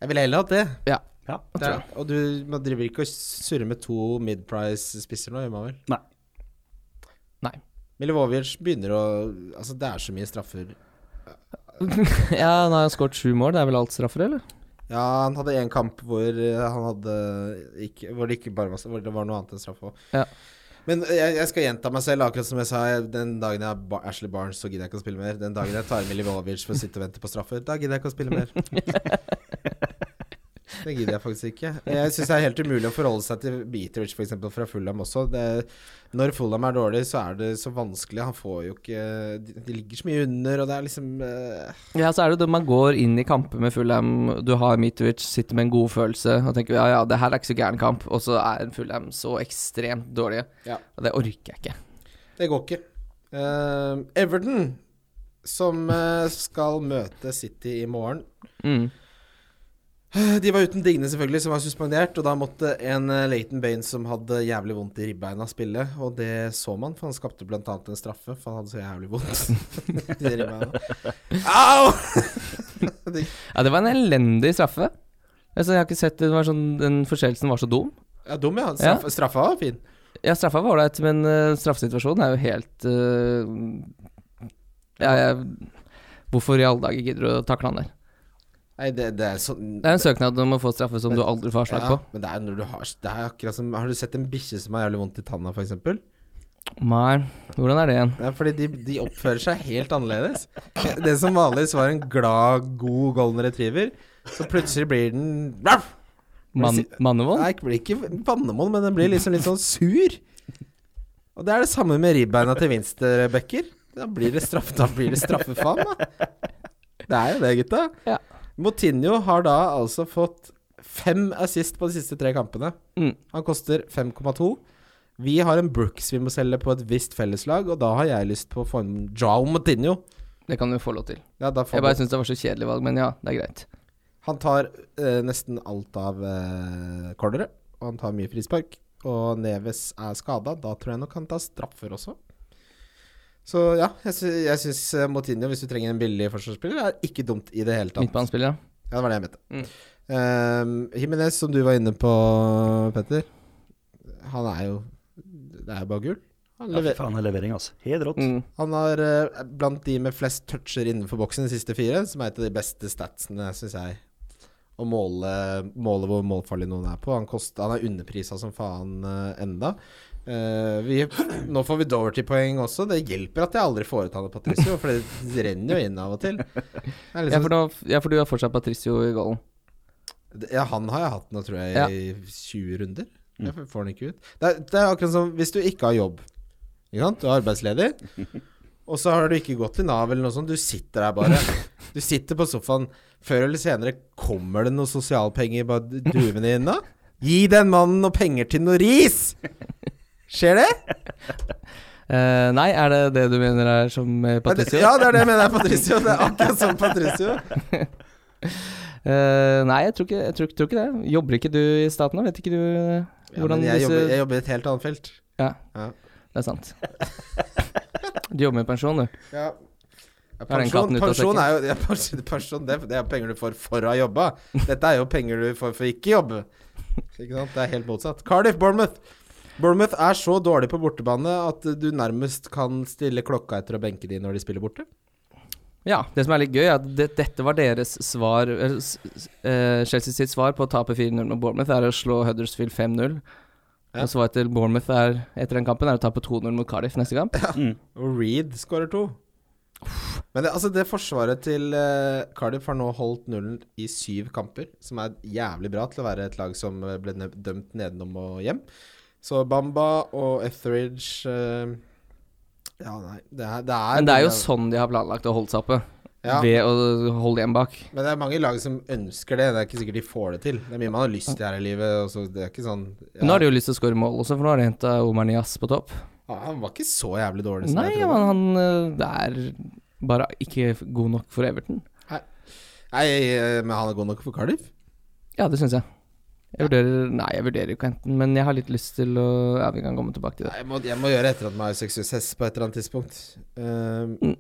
Jeg ville heller hatt det. Ja. Ja. det er, og du man driver ikke og surrer med to mid-price-spisser nå, gjør man vel? Nei. Nei. Milivovic begynner å Altså, det er så mye straffer. ja, han har skåret sju mål. Det er vel alt straffer, eller? Ja, han hadde en kamp hvor eh, han hadde ikke, Hvor det ikke bare var Hvor det var noe annet enn straff òg. Ja. Men jeg, jeg skal gjenta meg selv, akkurat som jeg sa. Den dagen jeg har Ashley Barnes, så gidder jeg ikke å spille mer. Den dagen jeg tar Milivojevic for å sitte og vente på straffer, da gidder jeg ikke å spille mer. Det gidder jeg faktisk ikke. Jeg syns det er helt umulig å forholde seg til Beatrich f.eks. fra Fulham også. Det, når Fulham er dårlig, så er det så vanskelig. Han får jo ikke De, de ligger så mye under, og det er liksom uh... Ja, så er det det man går inn i kamper med Fulham. Du har Mitrovic, sitter med en god følelse og tenker ja, ja, det her er ikke så gæren kamp, og så er Fulham så ekstremt dårlige. Ja. Og det orker jeg ikke. Det går ikke. Uh, Everton, som uh, skal møte City i morgen Mm. Eh, De var uten Digne, selvfølgelig, som var suspendert. Og da måtte en uh, Leighton Baines som hadde jævlig vondt i ribbeina, spille. Og det så man, for han skapte bl.a. en straffe, for han hadde så jævlig vondt i ribbeina. Au! Ja, det var en elendig straffe. Altså, jeg har ikke sett det, det var sånn, Den forseelsen var så dum. ja, dum, ja. Straffa, straffa var fin. Ja, straffa var ålreit, men uh, straffesituasjonen er jo helt uh, Ja, jeg Hvorfor i alle dager gidder du å takle han der? Nei, det, det er sånn Det er en søknad om å få straffe som Men- du aldri får avslag ja, på. Men det er når du har Det er akkurat som Har du sett en bikkje som har jævlig vondt i tanna, f.eks.? Nei, hvordan er det igjen? Det er fordi de, de oppfører seg helt annerledes. Det som vanligvis var en glad, god golden retriever, så plutselig blir den! Man, mannevold? Nei, blir ikke mannemål men den blir liksom litt sånn sur. Og det er det samme med ribbeina til Winsterbecker. Da blir det straff, da blir det straffefaen, da. Det er jo det, gutta. Ja. Motinho har da altså fått fem assist på de siste tre kampene. Mm. Han koster 5,2. Vi har en Brooks vi må selge på et visst felleslag, og da har jeg lyst på å få en Joao Motinho. Det kan du få lov til. Ja, Jeg bare syns det var så kjedelig valg, men ja, det er greit. Han tar eh, nesten alt av eh, cornere, og han tar mye frispark. Og Neves er skada. Da tror jeg nok han tar straffer også. Så ja, jeg, sy jeg syns eh, Motinho, hvis du trenger en billig forsvarsspiller, er ikke dumt i det hele tatt. Midtbanespiller, ja. Ja, det var det jeg mente. Mm. Uh, Jimenez, som du var inne på, Petter. Han er jo Det er jo bare gull. Han, Ja, fy faen, er levering, altså. Helt rått. Mm. han har uh, blant de med flest toucher innenfor boksen de siste fire, som er et av de beste statsene, syns jeg. Å måle, måle hvor målfarlig noen er på. Han, kost, han er underprisa som faen uh, enda. Eh, vi, nå får vi Doverty-poeng også. Det hjelper at jeg aldri får ut han Patricio, for det renner jo inn av og til. Er Ja, liksom, for da, ja, for du har fortsatt Patricio i goalen. ja, han har jeg hatt nå, tror jeg, Ja. i 20 runder. Jeg får den ikke ut. Det er, det er akkurat som hvis du ikke har jobb. Ikke sant? Du er arbeidsledig. og så har du ikke gått til Nav eller noe sånt. Du sitter der bare. Du sitter på sofaen. Før eller senere kommer det noen sosialpenger bare duvende inn da? Gi den mannen noe penger til noe ris! Skjer det? Uh, nei, er det det du mener er som Patricio? Ja, det er det jeg mener, er Patricio. Det er akkurat som Patricio. uh, nei, jeg tror, ikke, jeg tror, tror ikke det. Jobber ikke du i staten nå? Vet ikke du Ja, hvordan men jeg, disse jobber, jeg jobber i et helt annet felt. Ja, Ja. det er sant. Du jobber med pensjon, du. Ja. Ja, pensjon, pensjon er jo ja, pensjon, pensjon, det, det er penger du får for å ha jobba. Dette er jo penger du får for ikke jobbe. Ikke sant? Det er helt motsatt. Cardiff Bournemouth. Bournemouth er så dårlig på bortebane at du nærmest kan stille klokka etter å benke de når de spiller borte. Ja, det som er litt gøy, er at det, dette var deres svar eh, eh, Chelsea sitt svar på å tape 4-0 mot Bournemouth, er å slå Huddersfield 5-0. Ja. Og svaret til Bournemouth er, etter den kampen er å tape 2-0 mot Cardiff neste kamp. Mm. Og Reed skårer to. Men det, altså det forsvaret til uh, Cardiff har nå holdt nullen i syv kamper, som er jævlig bra til å være et lag som eh, ble dømt nedenom og hjem. Så Bamba og Etheridge uh, Ja, nei det er, det er Men det er jo sånn de har planlagt å holde seg oppe. ja, Ved å holde igjen bak. Men det er mange lag som ønsker det. Det er ikke sikkert de får det til. Det er mye man har lyst til her i livet. Det er ikke sånn ja. Nå har de jo lyst til å skåre mål også, for nå har de henta Omar Nias på topp. Ja, Han var ikke så jævlig dårlig som Nei, jeg trodde. men han eh, det er bare ikke god nok for Everton. Nei, nei men han er god nok for Cardiff? Ja, det syns jeg. Jeg vurderer Nei, jeg vurderer jo ikke enten, men jeg har litt lyst til å Ja, vi kan komme tilbake til det. Nei, jeg må, jeg må gjøre etter at meg suksess på et eller annet tidspunkt. Um, Mm.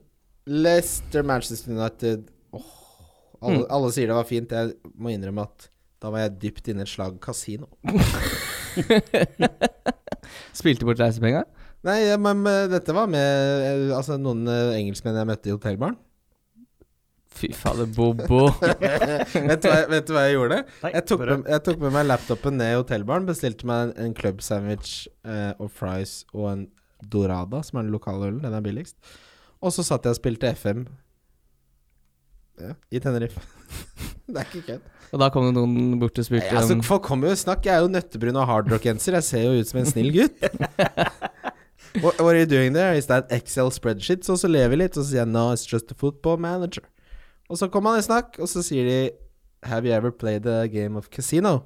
Leicester, Manchester United Åh, alle, Mm. alle sier det var fint. Jeg må innrømme at da var jeg dypt inne i et slag kasino. Spilte bort reisepenga? Nei, men men dette var med eh, altså, noen eh, engelskmenn jeg møtte i hotellbaren. Fy fader, Bobo. vet, du hva, vet du hva jeg gjorde? Nei, Jeg tok, med, jeg tok med meg laptopen ned i hotellbaren, bestilte meg en, en club sandwich eh, og fries og en Dorada, som er den lokale ølen. Den er billigst. Og så satt jeg og spilte FM ja, i Tenerife. det er ikke kødd. Og da kom det noen bort og Nei, spurte Altså, folk kommer jo og snakker. Jeg er jo nøttebrun og hardrock-genser. Jeg ser jo ut som en snill gutt. What, what are you doing there? Is that Excel spreadsheet? Så så ler vi litt, og så sier jeg no, it's just a football manager. Og så kommer han i snakk, og så sier de Have you ever played a game of casino?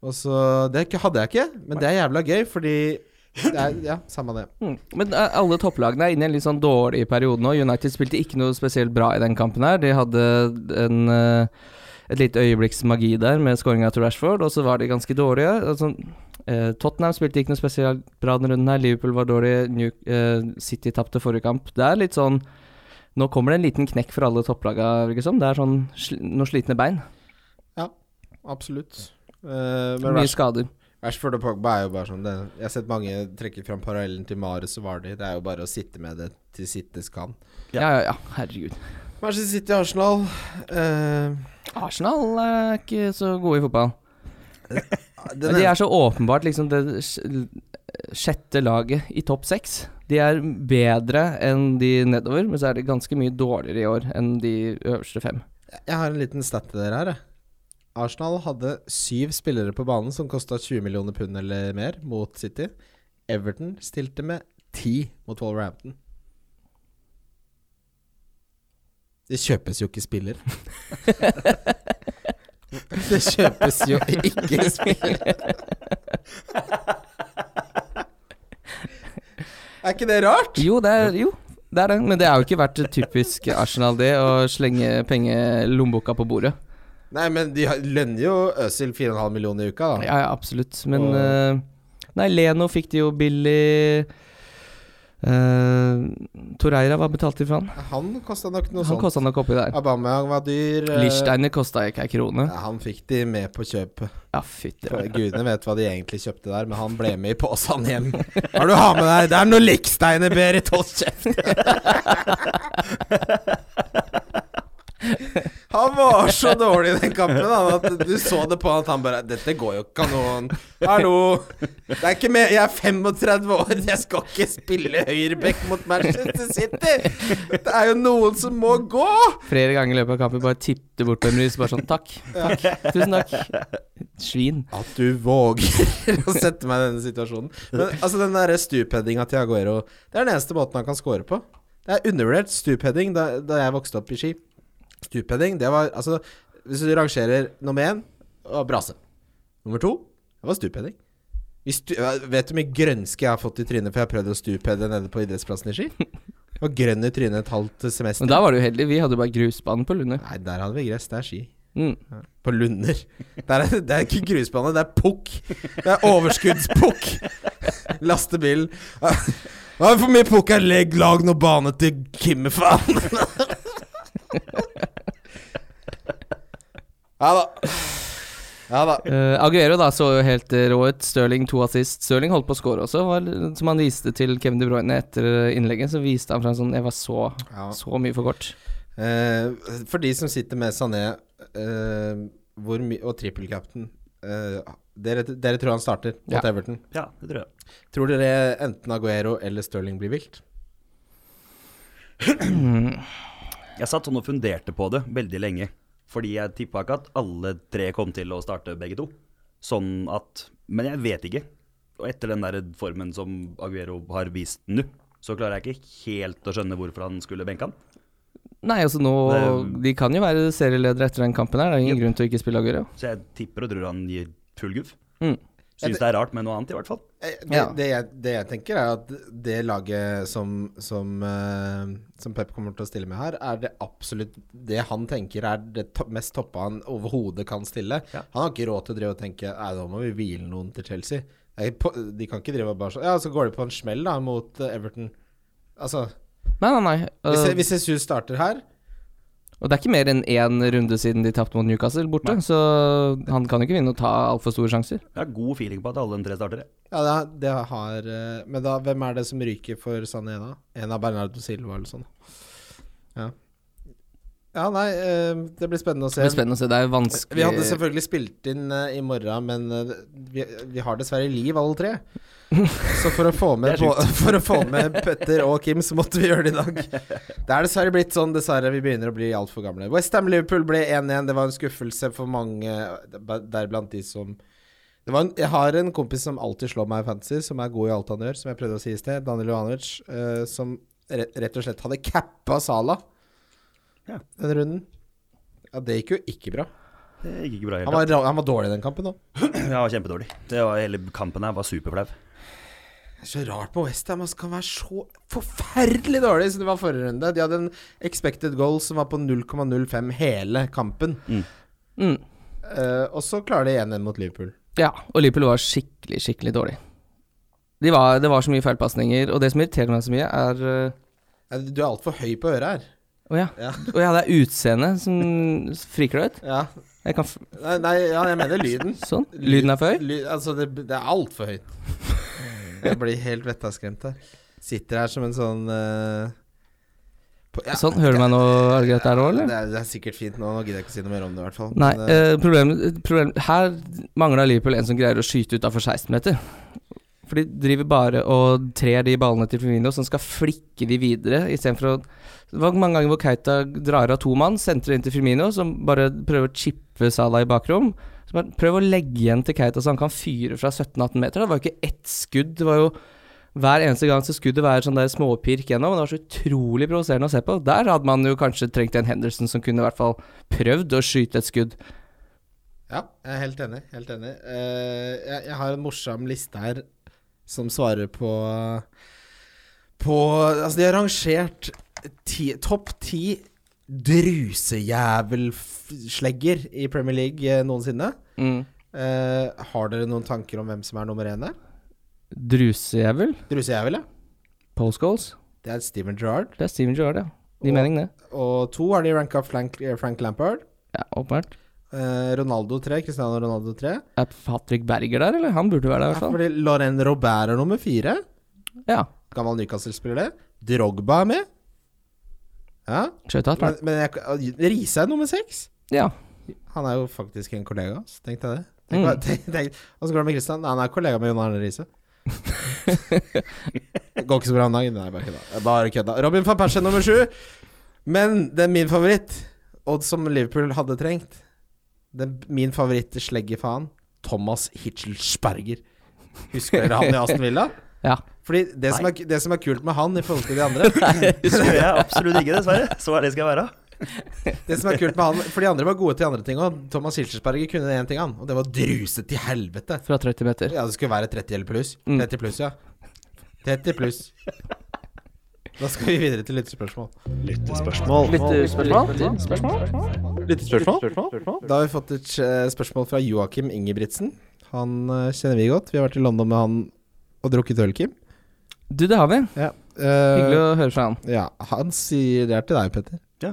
Og så Det hadde jeg ikke, men det er jævla gøy, fordi er, Ja, samme det. Mm. Men eh, alle topplagene er inne i en litt sånn dårlig periode nå. United spilte ikke noe spesielt bra i den kampen her. De hadde en, eh, et lite øyeblikks magi der med skåringa til Rashford, og så var de ganske dårlige. Altså, eh, Tottenham spilte ikke noe spesielt bra denne runden her. Liverpool var dårlig. New, eh, City tapte forrige kamp. Det er litt sånn Nå kommer det en liten knekk for alle topplaga, liksom. det er sånn sl noen slitne bein. Ja, Absolutt. Uh, men Mye skader. Rashford og Pogba er jo bare sånn det, Jeg har sett mange trekke fram parallellen til Mares og Vardi. Det er jo bare å sitte med det til sittes kan. Ja, ja, ja. Herregud. Manchester City Arsenal Uh, Arsenal er ikke så gode i fotball. den Men de er så åpenbart liksom det sjette laget i topp seks. De er bedre enn de nedover, men så er de ganske mye dårligere i år enn de øverste fem. Jeg har en liten stat til dere her. jeg. Arsenal hadde syv spillere på banen som kosta 20 millioner pund eller mer mot City. Everton stilte med ti mot Wolverhampton. Det kjøpes jo ikke spiller. det kjøpes jo ikke spill. er ikke det rart? Jo, det er, jo, det er det. Men det har jo ikke vært typisk Arsenal, det, å slenge pengelommeboka på bordet. Nei, men de lønner jo Øzil 4,5 millioner i uka, da. Ja, ja, absolutt. Men Og- eh, Nei, Leno fikk de jo billig. Uh, Toreira, hva betalte de for han? Han kosta nok noe Han sånt. nok oppi der. Aubameyang var dyr. Uh, Lichsteiner kosta ikke ei krone. Ja, han fikk de med på kjøpet. Ja, fytti Gudene vet hva de egentlig kjøpte der, men han ble med i posen hjem. Hva du har med deg? Det er noe Lichsteiner, Berit, hold kjeft! Han var så dårlig i den kampen han, at du så det på han at han bare Dette går jo ikke an Hallo! Det er ikke med, jeg er 35 år, jeg skal ikke spille høyreback mot Manchester City! Det er jo noen som må gå! Flere ganger i løpet av kampen bare tippte bort på en rys. Bare sånn takk, takk, tusen takk. Svin. At du våger å sette meg i denne situasjonen. Men altså Den der stupheadinga til Aguero Det er den eneste måten han kan score på. Det er undervurdert stupheading da, da jeg vokste opp i Ski. Stupheading, det var Altså, hvis du rangerer nummer én, var brase. Nummer to, det var stupheading. Stu, vet du hvor mye grønske jeg har fått i trynet for jeg har prøvd å stupheade nede på idrettsplassen i Ski? Det var grønn i trynet et halvt semester. Men da var du heldig. Vi hadde bare grusbane på Lunder. Nei, der hadde vi gress. Det er ski. Mm. På Lunder. Der er, det er ikke grusbane, det er pukk. Det er overskuddspukk. Lastebil. Hva er for mye pukk her? Legg lag noe bane til Kimme, faen. Ja da. Ja da. Uh, Aguero da så jo helt eh, rå ut. Stirling to assist. Stirling holdt på å score også. Var, som han viste til Kevin De Bruyne etter eh, innlegget, så viste han fram sånn Jeg var så, Ja. så mye for kort. Uh, for de som sitter med Sané uh, og trippelkapten eh, dere, dere tror han starter mot Ja. Everton. Ja, det tror jeg. Tror dere enten Aguero eller Stirling blir vilt? Jeg satt sånn og funderte på det veldig lenge. Fordi jeg tippa ikke at alle tre kom til å starte begge to. Sånn at Men jeg vet ikke. Og etter den der formen som Aguero har vist nå, så klarer jeg ikke helt å skjønne hvorfor han skulle benke han. Nei, altså nå Det- De kan jo være serieledere etter den kampen her. Det er ingen Yep. grunn til å ikke spille Aguero. Så jeg tipper og tror han gir full guff. Mm. Syns det er rart med noe annet, i hvert fall. Eh, Det, det, jeg, det jeg tenker, er at det laget som, som, eh, som Pep kommer til å stille med her, er det absolutt Det han tenker er det to mest toppa han overhodet kan stille. Ja. Han har ikke råd til å drive og tenke Nei, nå må vi hvile noen til Chelsea. De kan ikke drive og bare sånn Ja, så går de på en smell da mot eh, Everton. Altså Nei, nei, nei. Hvis, jeg, hvis Jesus starter her og det er ikke mer enn én runde siden de tapte mot Newcastle borte, Nei. så han kan jo ikke vinne og ta altfor store sjanser. Jeg har god feeling på at alle de tre starter. jeg. Ja, det, det har eh, Men da, hvem er det som ryker for Sané da? En av Bernardo Silva eller sånn. Ja. Ja, nei, eh, det blir spennende å se. Det blir spennende å se. Det er jo vanskelig Vi hadde selvfølgelig spilt inn eh, i morgen, men eh, vi, vi har dessverre liv, alle tre. Så for å, få med, på, for å få med Petter og Kim, så måtte vi gjøre det i dag. Det er dessverre blitt sånn, dessverre. Vi begynner å bli altfor gamle. Westham Liverpool ble 1-1. Det var en skuffelse for mange, deriblant de som det var en, Jeg har en kompis som alltid slår meg i fantasy, som er god i alt han gjør, som jeg prøvde å si i sted, Daniel Jovanovic, Uh, som rett og slett hadde cappa Sala Ja. den runden. Ja, det gikk jo ikke bra. Det gikk ikke bra helt, Han var, han var dårlig i den kampen òg. Ja, var kjempedårlig. Det var, hele kampen her var superflau. Det er så rart på Westham. Man kan være så forferdelig dårlig som de var forrige runde. De hadde en expected goal som var på 0,05 hele kampen. mm. Eh, og så klarer de 1-1 mot Liverpool. Ja, og Liverpool var skikkelig, skikkelig dårlig. De var, det var så mye feilpasninger, og det som irriterer meg så mye, er Eh, Du er altfor høy på øret her. Å ja. Ja. Oh, ja, det er utseendet som friker deg ut. Ja. Jeg Nei, nei ja, jeg mener lyden. Sånn. Lyden er for høy. Lyd, altså, det, det er altfor høyt. Jeg blir helt vettaskremt her. Sitter her som en sånn uh, på, ja, Sånn, hører du meg nå? Er det greit der nå, Det er, det er sikkert fint nå. Nå gidder jeg ikke å si noe mer om det, i hvert fall. Nei, Men, uh, eh, problemet problem, Her mangla Liverpool en som greier å skyte utafor 16-meter. For de driver bare og trer de ballene til Firmino, som skal flikke de videre, istedenfor å Det var mange ganger hvor Keita drar av to mann, sentrer inn til Firmino, som bare prøver å chippe Salah i bakrom. Så bare Prøv å legge igjen til Keita så han kan fyre fra 17-18 meter. Det var jo ikke ett skudd. Det var jo hver eneste gang så skuddet være sånn der småpirk gjennom. og Det var så utrolig provoserende å se på. Der hadde man jo kanskje trengt en Henderson som kunne i hvert fall prøvd å skyte et skudd. Ja, jeg er helt enig. Helt enig. Uh, jeg, jeg har en morsom liste her som svarer på På Altså, de har rangert ti, topp ti drusejævelslegger i Premier League eh, noensinne. Mm. Eh, har dere noen tanker om hvem som er nummer én der? Drusejævel? Drusejævel, ja. Paul Scholes? Det er Steven Gerrard. Det er Steven Gerrard, ja. Og- mening, det. Og to har de ranka Frank, Frank Lampard. Ja, åpenbart. Eh, Ronaldo 3, Cristiano Ronaldo 3. Er Patrick Berger der, eller? Han burde være der, i Ja, hvert fall. fordi Lauren Robert er nummer fire. Ja. Gammel Newcastle-spiller, det. Drogba er med. Ja. Skjøt Men, men jeg, Riise er nummer seks. Ja. Han er jo faktisk en kollega så tenkte jeg det. Tenk, Mm. tenk, tenk, og så går det med Christian. Han er kollega med Jon Arne Riise. Går ikke så bra om dagen. Nei, bare kødda. Bare kødda. Robin van Persie nummer sju. Men det er min favoritt, og som Liverpool hadde trengt den, Min favoritt sleggefaen, Thomas Hitchelsberger. Husker dere han i Aston Villa? Ja. Fordi det som, er, det som er kult med han i forhold til de andre Nei, Husker jeg absolutt ikke, dessverre. Så ærlig skal jeg være. Det som er kult med han For de andre var gode til andre ting òg. Thomas Hilschersberger kunne én ting, han. Og det var druset til helvete. Fra 30 meter. Ja, det skulle være 30 eller pluss. Mm. 30 pluss, ja. 30 pluss. Da skal vi videre til lyttespørsmål lyttespørsmål. Lyttespørsmål. Lyttespørsmål? Da har vi fått et eh, spørsmål fra Joakim Ingebrigtsen. Han eh, kjenner vi godt. Vi har vært i London med han og drukket øl, Kim. Du, det har vi. Ja. Hyggelig å høre fra han. Ja, han sier det er til deg, Petter. Ja.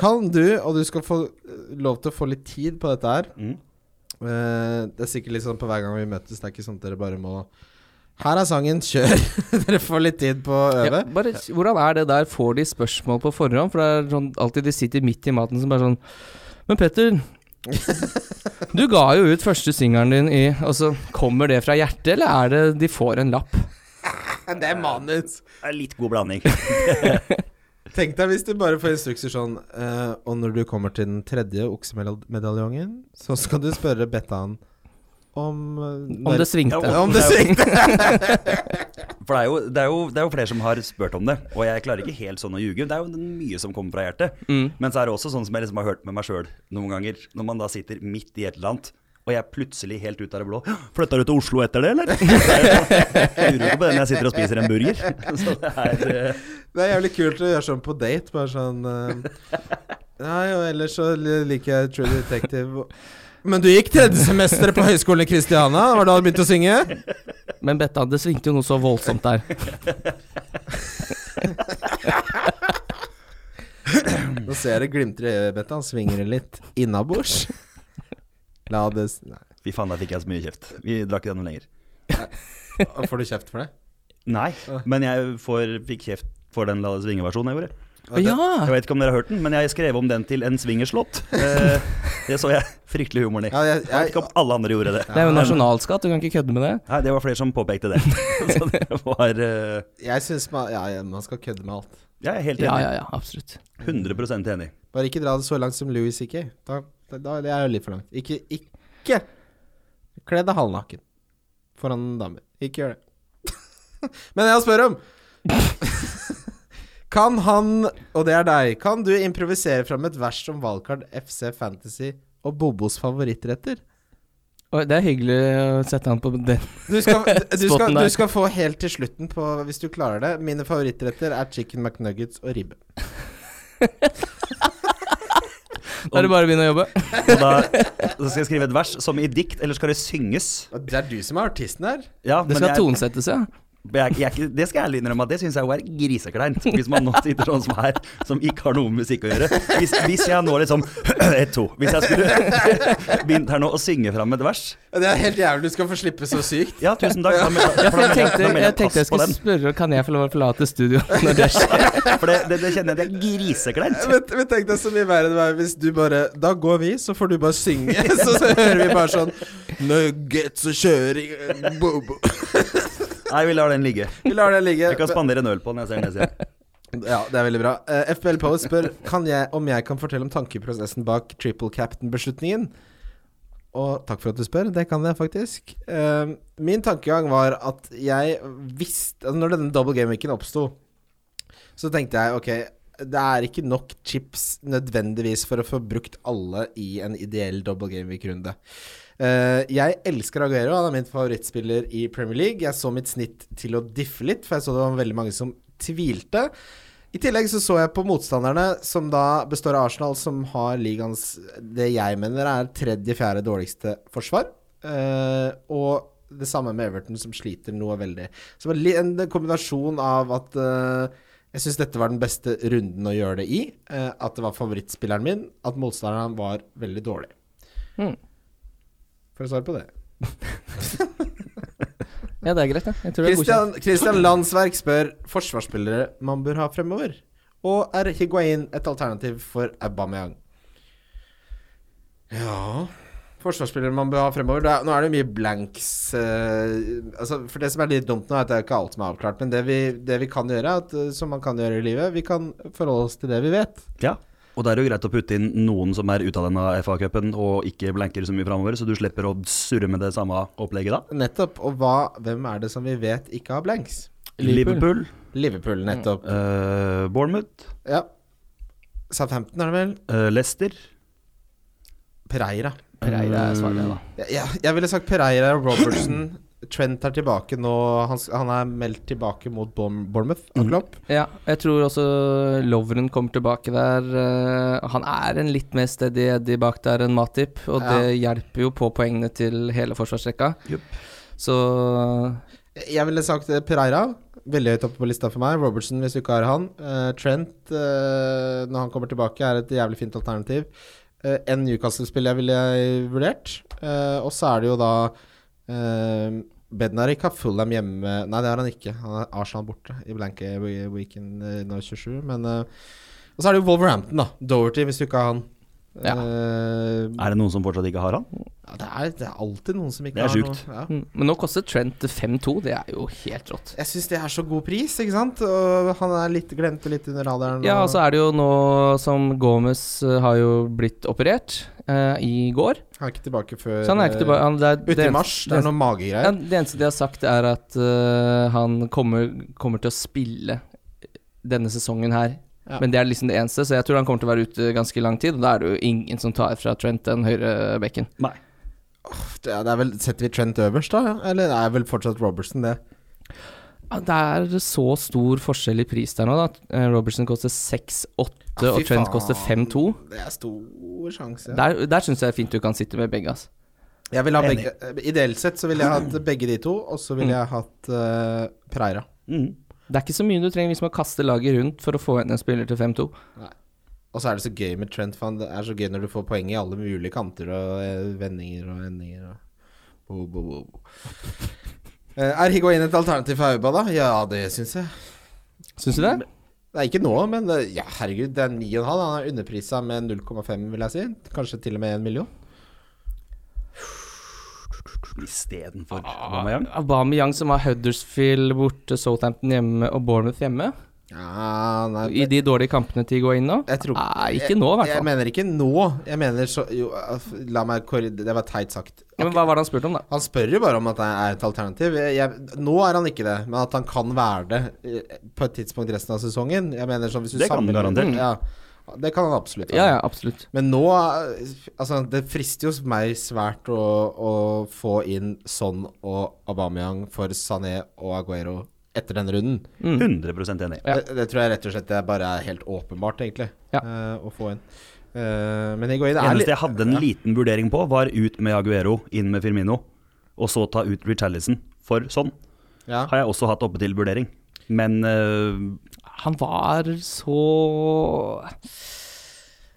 Kan du, og du skal få eh, lov til å få litt tid på dette her Mm. uh, Det er sikkert litt sånn på hver gang vi møtes, det er ikke sånn at dere bare må Her er sangen, kjør! dere får litt tid på å øve. Ja, bare, hvordan er det der? Får de spørsmål på forhånd? For det er sånn alltid de sitter midt i maten som bare sånn Men Petter, du ga jo ut første singelen din i Og så kommer det fra hjertet, eller er det de får en lapp? Det er manus! Det er litt god blanding. Tenk deg hvis du bare får instrukser sånn uh, Og når du kommer til den tredje oksemedaljongen, så skal du spørre Bettan om eh, Om det svingte. Ja, Om det svingte! For det er, jo, det, er jo, det er jo flere som har spurt om det, og jeg klarer ikke helt sånn å ljuge. Det er jo mye som kommer fra hjertet. Mm. Men så er det også sånn som jeg liksom har hørt med meg sjøl noen ganger, når man da sitter midt i et eller annet, og jeg plutselig helt ut av det blå Flytta du til Oslo etter det, eller? Jeg lurer ikke på det når jeg sitter og spiser en burger. Så det er uh... Det er jævlig kult å gjøre sånn på date. Bare sånn uh... Nei, og ellers så liker jeg True Detective. Men du gikk tredje semesteret på Høgskolen i Kristiania? Var det da du begynte å synge? Men Betta, det svingte jo noe så voldsomt der. Nå ser jeg det glimter i øyet, Bette. Han svinger det litt innabords. La det s- Nei. Fy faen, der fikk jeg så mye kjeft. Vi drakk ikke det noe lenger. Får du kjeft for det? Nei, men jeg får, fikk kjeft for den La det svinge-versjonen jeg gjorde. Ja! Jeg vet ikke om dere har hørt den, men jeg skrev om den til en swingerslåt. Eh, det så jeg fryktelig humoren i. Jeg, vet ikke om alle andre gjorde det. Det er jo nasjonalskatt, du kan ikke kødde med det. Nei, det var flere som påpekte det. Så det var uh... jeg syns man, ja, man skal kødde med alt. Jeg er helt enig. Ja, ja, ja, absolutt. 100 enig. Bare ikke dra det så langt som Louis C.K. Da, da, da det er jo litt for langt. Ikke, ikke kle deg halvnaken foran damer. Ikke gjør det. Men jeg spør om Kan han, og det er deg, kan du improvisere fram et vers om Valgkart, FC Fantasy og Bobos favorittretter? Og det er hyggelig å sette han på den. Du skal, du, skal, du skal få helt til slutten på, hvis du klarer det. Mine favorittretter er chicken McNuggets og ribbe. Da er det bare å begynne å jobbe. Og da så skal jeg skrive et vers som i dikt, eller skal det synges? Det er du som er artisten her. Ja, Det men skal jeg- tonesettes, ja. Jeg, jeg, det skal jeg ærlig innrømme at det syns jeg jo er grisekleint. Hvis man nå sitter sånn som her, som ikke har noe med musikk å gjøre. Hvis, hvis jeg nå liksom Ett, to. Hvis jeg skulle begynt her nå å synge fram et vers Det er helt jævlig. Du skal få slippe så sykt. Ja, tusen takk. Da, mel- da, for jeg tenkte, da jeg tenkte jeg skulle spørre Kan jeg få lov å forlate studio når det skjer. For det, det, det kjenner jeg det er grisekleint. Men, men tenk deg så mye verre det var hvis du bare Da går vi, så får du bare synge. Så, så hører vi bare sånn Nuggets og kjøring bobo. Nei, vi lar den ligge. Vi lar den ligge. Jeg kan spandere en øl på den jeg ser den. Ja, det er veldig bra. Uh, FBL Post spør kan jeg, om jeg kan fortelle om tankeprosessen bak triple captain-beslutningen. Og takk for at du spør. Det kan jeg faktisk. Uh, min tankegang var at jeg visste altså Når denne double game-weeken oppsto, så tenkte jeg ok, det er ikke nok chips nødvendigvis for å få brukt alle i en ideell double game-week-runde. Eh, jeg elsker Aguero, han er min favorittspiller i Premier League. Jeg så mitt snitt til å diffe litt, for jeg så det var veldig mange som tvilte. I tillegg så så jeg på motstanderne, som da består av Arsenal, som har ligaens det jeg mener er tredje-fjerde dårligste forsvar. Uh, og det samme med Everton, som sliter noe veldig. Så det var en kombinasjon av at uh, jeg syns dette var den beste runden å gjøre det i. at det var favorittspilleren min. At motstanderen var veldig dårlig. Hmm. For å svare på det. Ja, det er greit, ja. Jeg tror det er godkjent. Christian, Christian Landsverk spør forsvarsspillere man bør ha fremover. Og er Higuain et alternativ for Aubameyang? Ja Forsvarsspillere man bør ha fremover. Det er, nå er det mye blanks. uh, altså, for det som er litt dumt nå, er at det er ikke alt som er avklart. Men det vi, det vi kan gjøre, at, eh, som man kan gjøre i livet, vi kan forholde oss til det vi vet. Ja. Og det er jo greit å putte inn noen som er ute av denne FA-cupen og ikke blanker så mye framover, så du slipper å surre med det samme opplegget da. Nettopp. Og hva, hvem er det som vi vet ikke har blanks? Liverpool, Liverpool, nettopp. Uh, Bournemouth, Ja. Southampton er det vel? Uh, Leicester Pereira. Pereira er svaret, da. Ja, ja, jeg ville sagt Pereira og Robertson. Trent er tilbake nå. Han, han er meldt tilbake mot Bournemouth av Mm. Ja, jeg tror også Lovren kommer tilbake der. Eh, han er en litt mer steady Eddie bak der enn Matip, og det hjelper jo på poengene til hele forsvarsrekka. Yep. Så Jeg ville sagt eh, Pereira. Veldig høyt oppe på lista for meg. Robertson hvis du ikke har han. Uh, Trent, uh, når han kommer tilbake, er et jævlig fint alternativ. Uh, en Newcastle-spill jeg ville vurdert. Og så er det jo da uh, Bednarik har Fulham hjemme Nei, det har han ikke. Han har Arsenal borte i blanke weekend uh, nå 27. Men uh, Og så er det jo Wolverhampton, da. Doherty, hvis du ikke har han. Ja. Uh, Er det noen som fortsatt ikke har han? ja, det, er, det er alltid noen som ikke Det er har sjukt. Ja. mm, Men nå koster Trent 5-2, det er jo helt rått. Jeg syns det er så god pris, ikke sant? Og han er litt glemte litt under radaren. Ja, og- så er det jo nå som Gomez eh, har jo blitt operert eh, i går. Han er ikke tilbake før Så han er ikke tilbake han, det, er, Ute det, i mars. Det er noen ja, magegreier. det eneste de har sagt, er at uh, han kommer, kommer til å spille denne sesongen her. Ja. Men det er liksom det eneste, så jeg tror han kommer til å være ute ganske lang tid. Og da er det jo ingen som tar fra Trent den høyre bekken. Nei. Det er, det er vel, setter vi Trent øverst, da? Eller det er vel fortsatt Robertson, det? Ja, Det er så stor forskjell i pris der nå, da. Eh, Robertson koster 6-8, Ja, og Trent koster 5-2. Det er stor sjanse. Der, der syns jeg fint du kan sitte med begge, altså. Jeg vil ha begge, ideelt sett så ville jeg hatt begge de to, og så ville jeg hatt uh, Preira. Mm. Det er ikke så mye du trenger hvis man kaster laget rundt for å få inn en spiller til 5-2. Og så er det så gøy med Trent, for det er så gøy når du får poeng i alle mulige kanter og eh, vendinger og endinger og bo, bo, bo. Eh, Er Higuain et alternativ for Auba, da? Ja, det syns jeg. Syns du det? Det er ikke nå, men ja, herregud, det er 9,5. Han er underprisa med 0,5, vil jeg si. Kanskje til og med 1 million. Istedenfor Aubameyang. Aubameyang som har Huddersfield borte, Southampton hjemme og Bournemouth hjemme. Ja, nei I de dårlige kampene til Higuain nå? Jeg tror- Nei, ikke nå, i hvert Jeg mener ikke nå. Jeg mener så Jo, la meg Det var teit sagt. Ja, Men hva var det han spurte om, da? Han spør jo bare om at det er et alternativ. Jeg, jeg, nå er han ikke det, men at han kan være det eh, på et tidspunkt resten av sesongen. Jeg mener sånn hvis du Det kan han garantert. Ja, det kan han absolutt. Ja, ja, absolutt. Men nå eh, Altså, det frister jo meg svært å, å få inn Son og Aubameyang for Sané og Aguero etter denne runden. 100 enig. Ja. Det, det tror jeg rett og slett det bare er helt åpenbart, egentlig, Ja. uh, å få inn. Uh, men Higuain Det er eneste jeg hadde en liten vurdering på, var ut med Aguero, inn med Firmino, og så ta ut Richarlison. For sånn ja. har jeg også hatt oppe til vurdering. Men uh, Han var så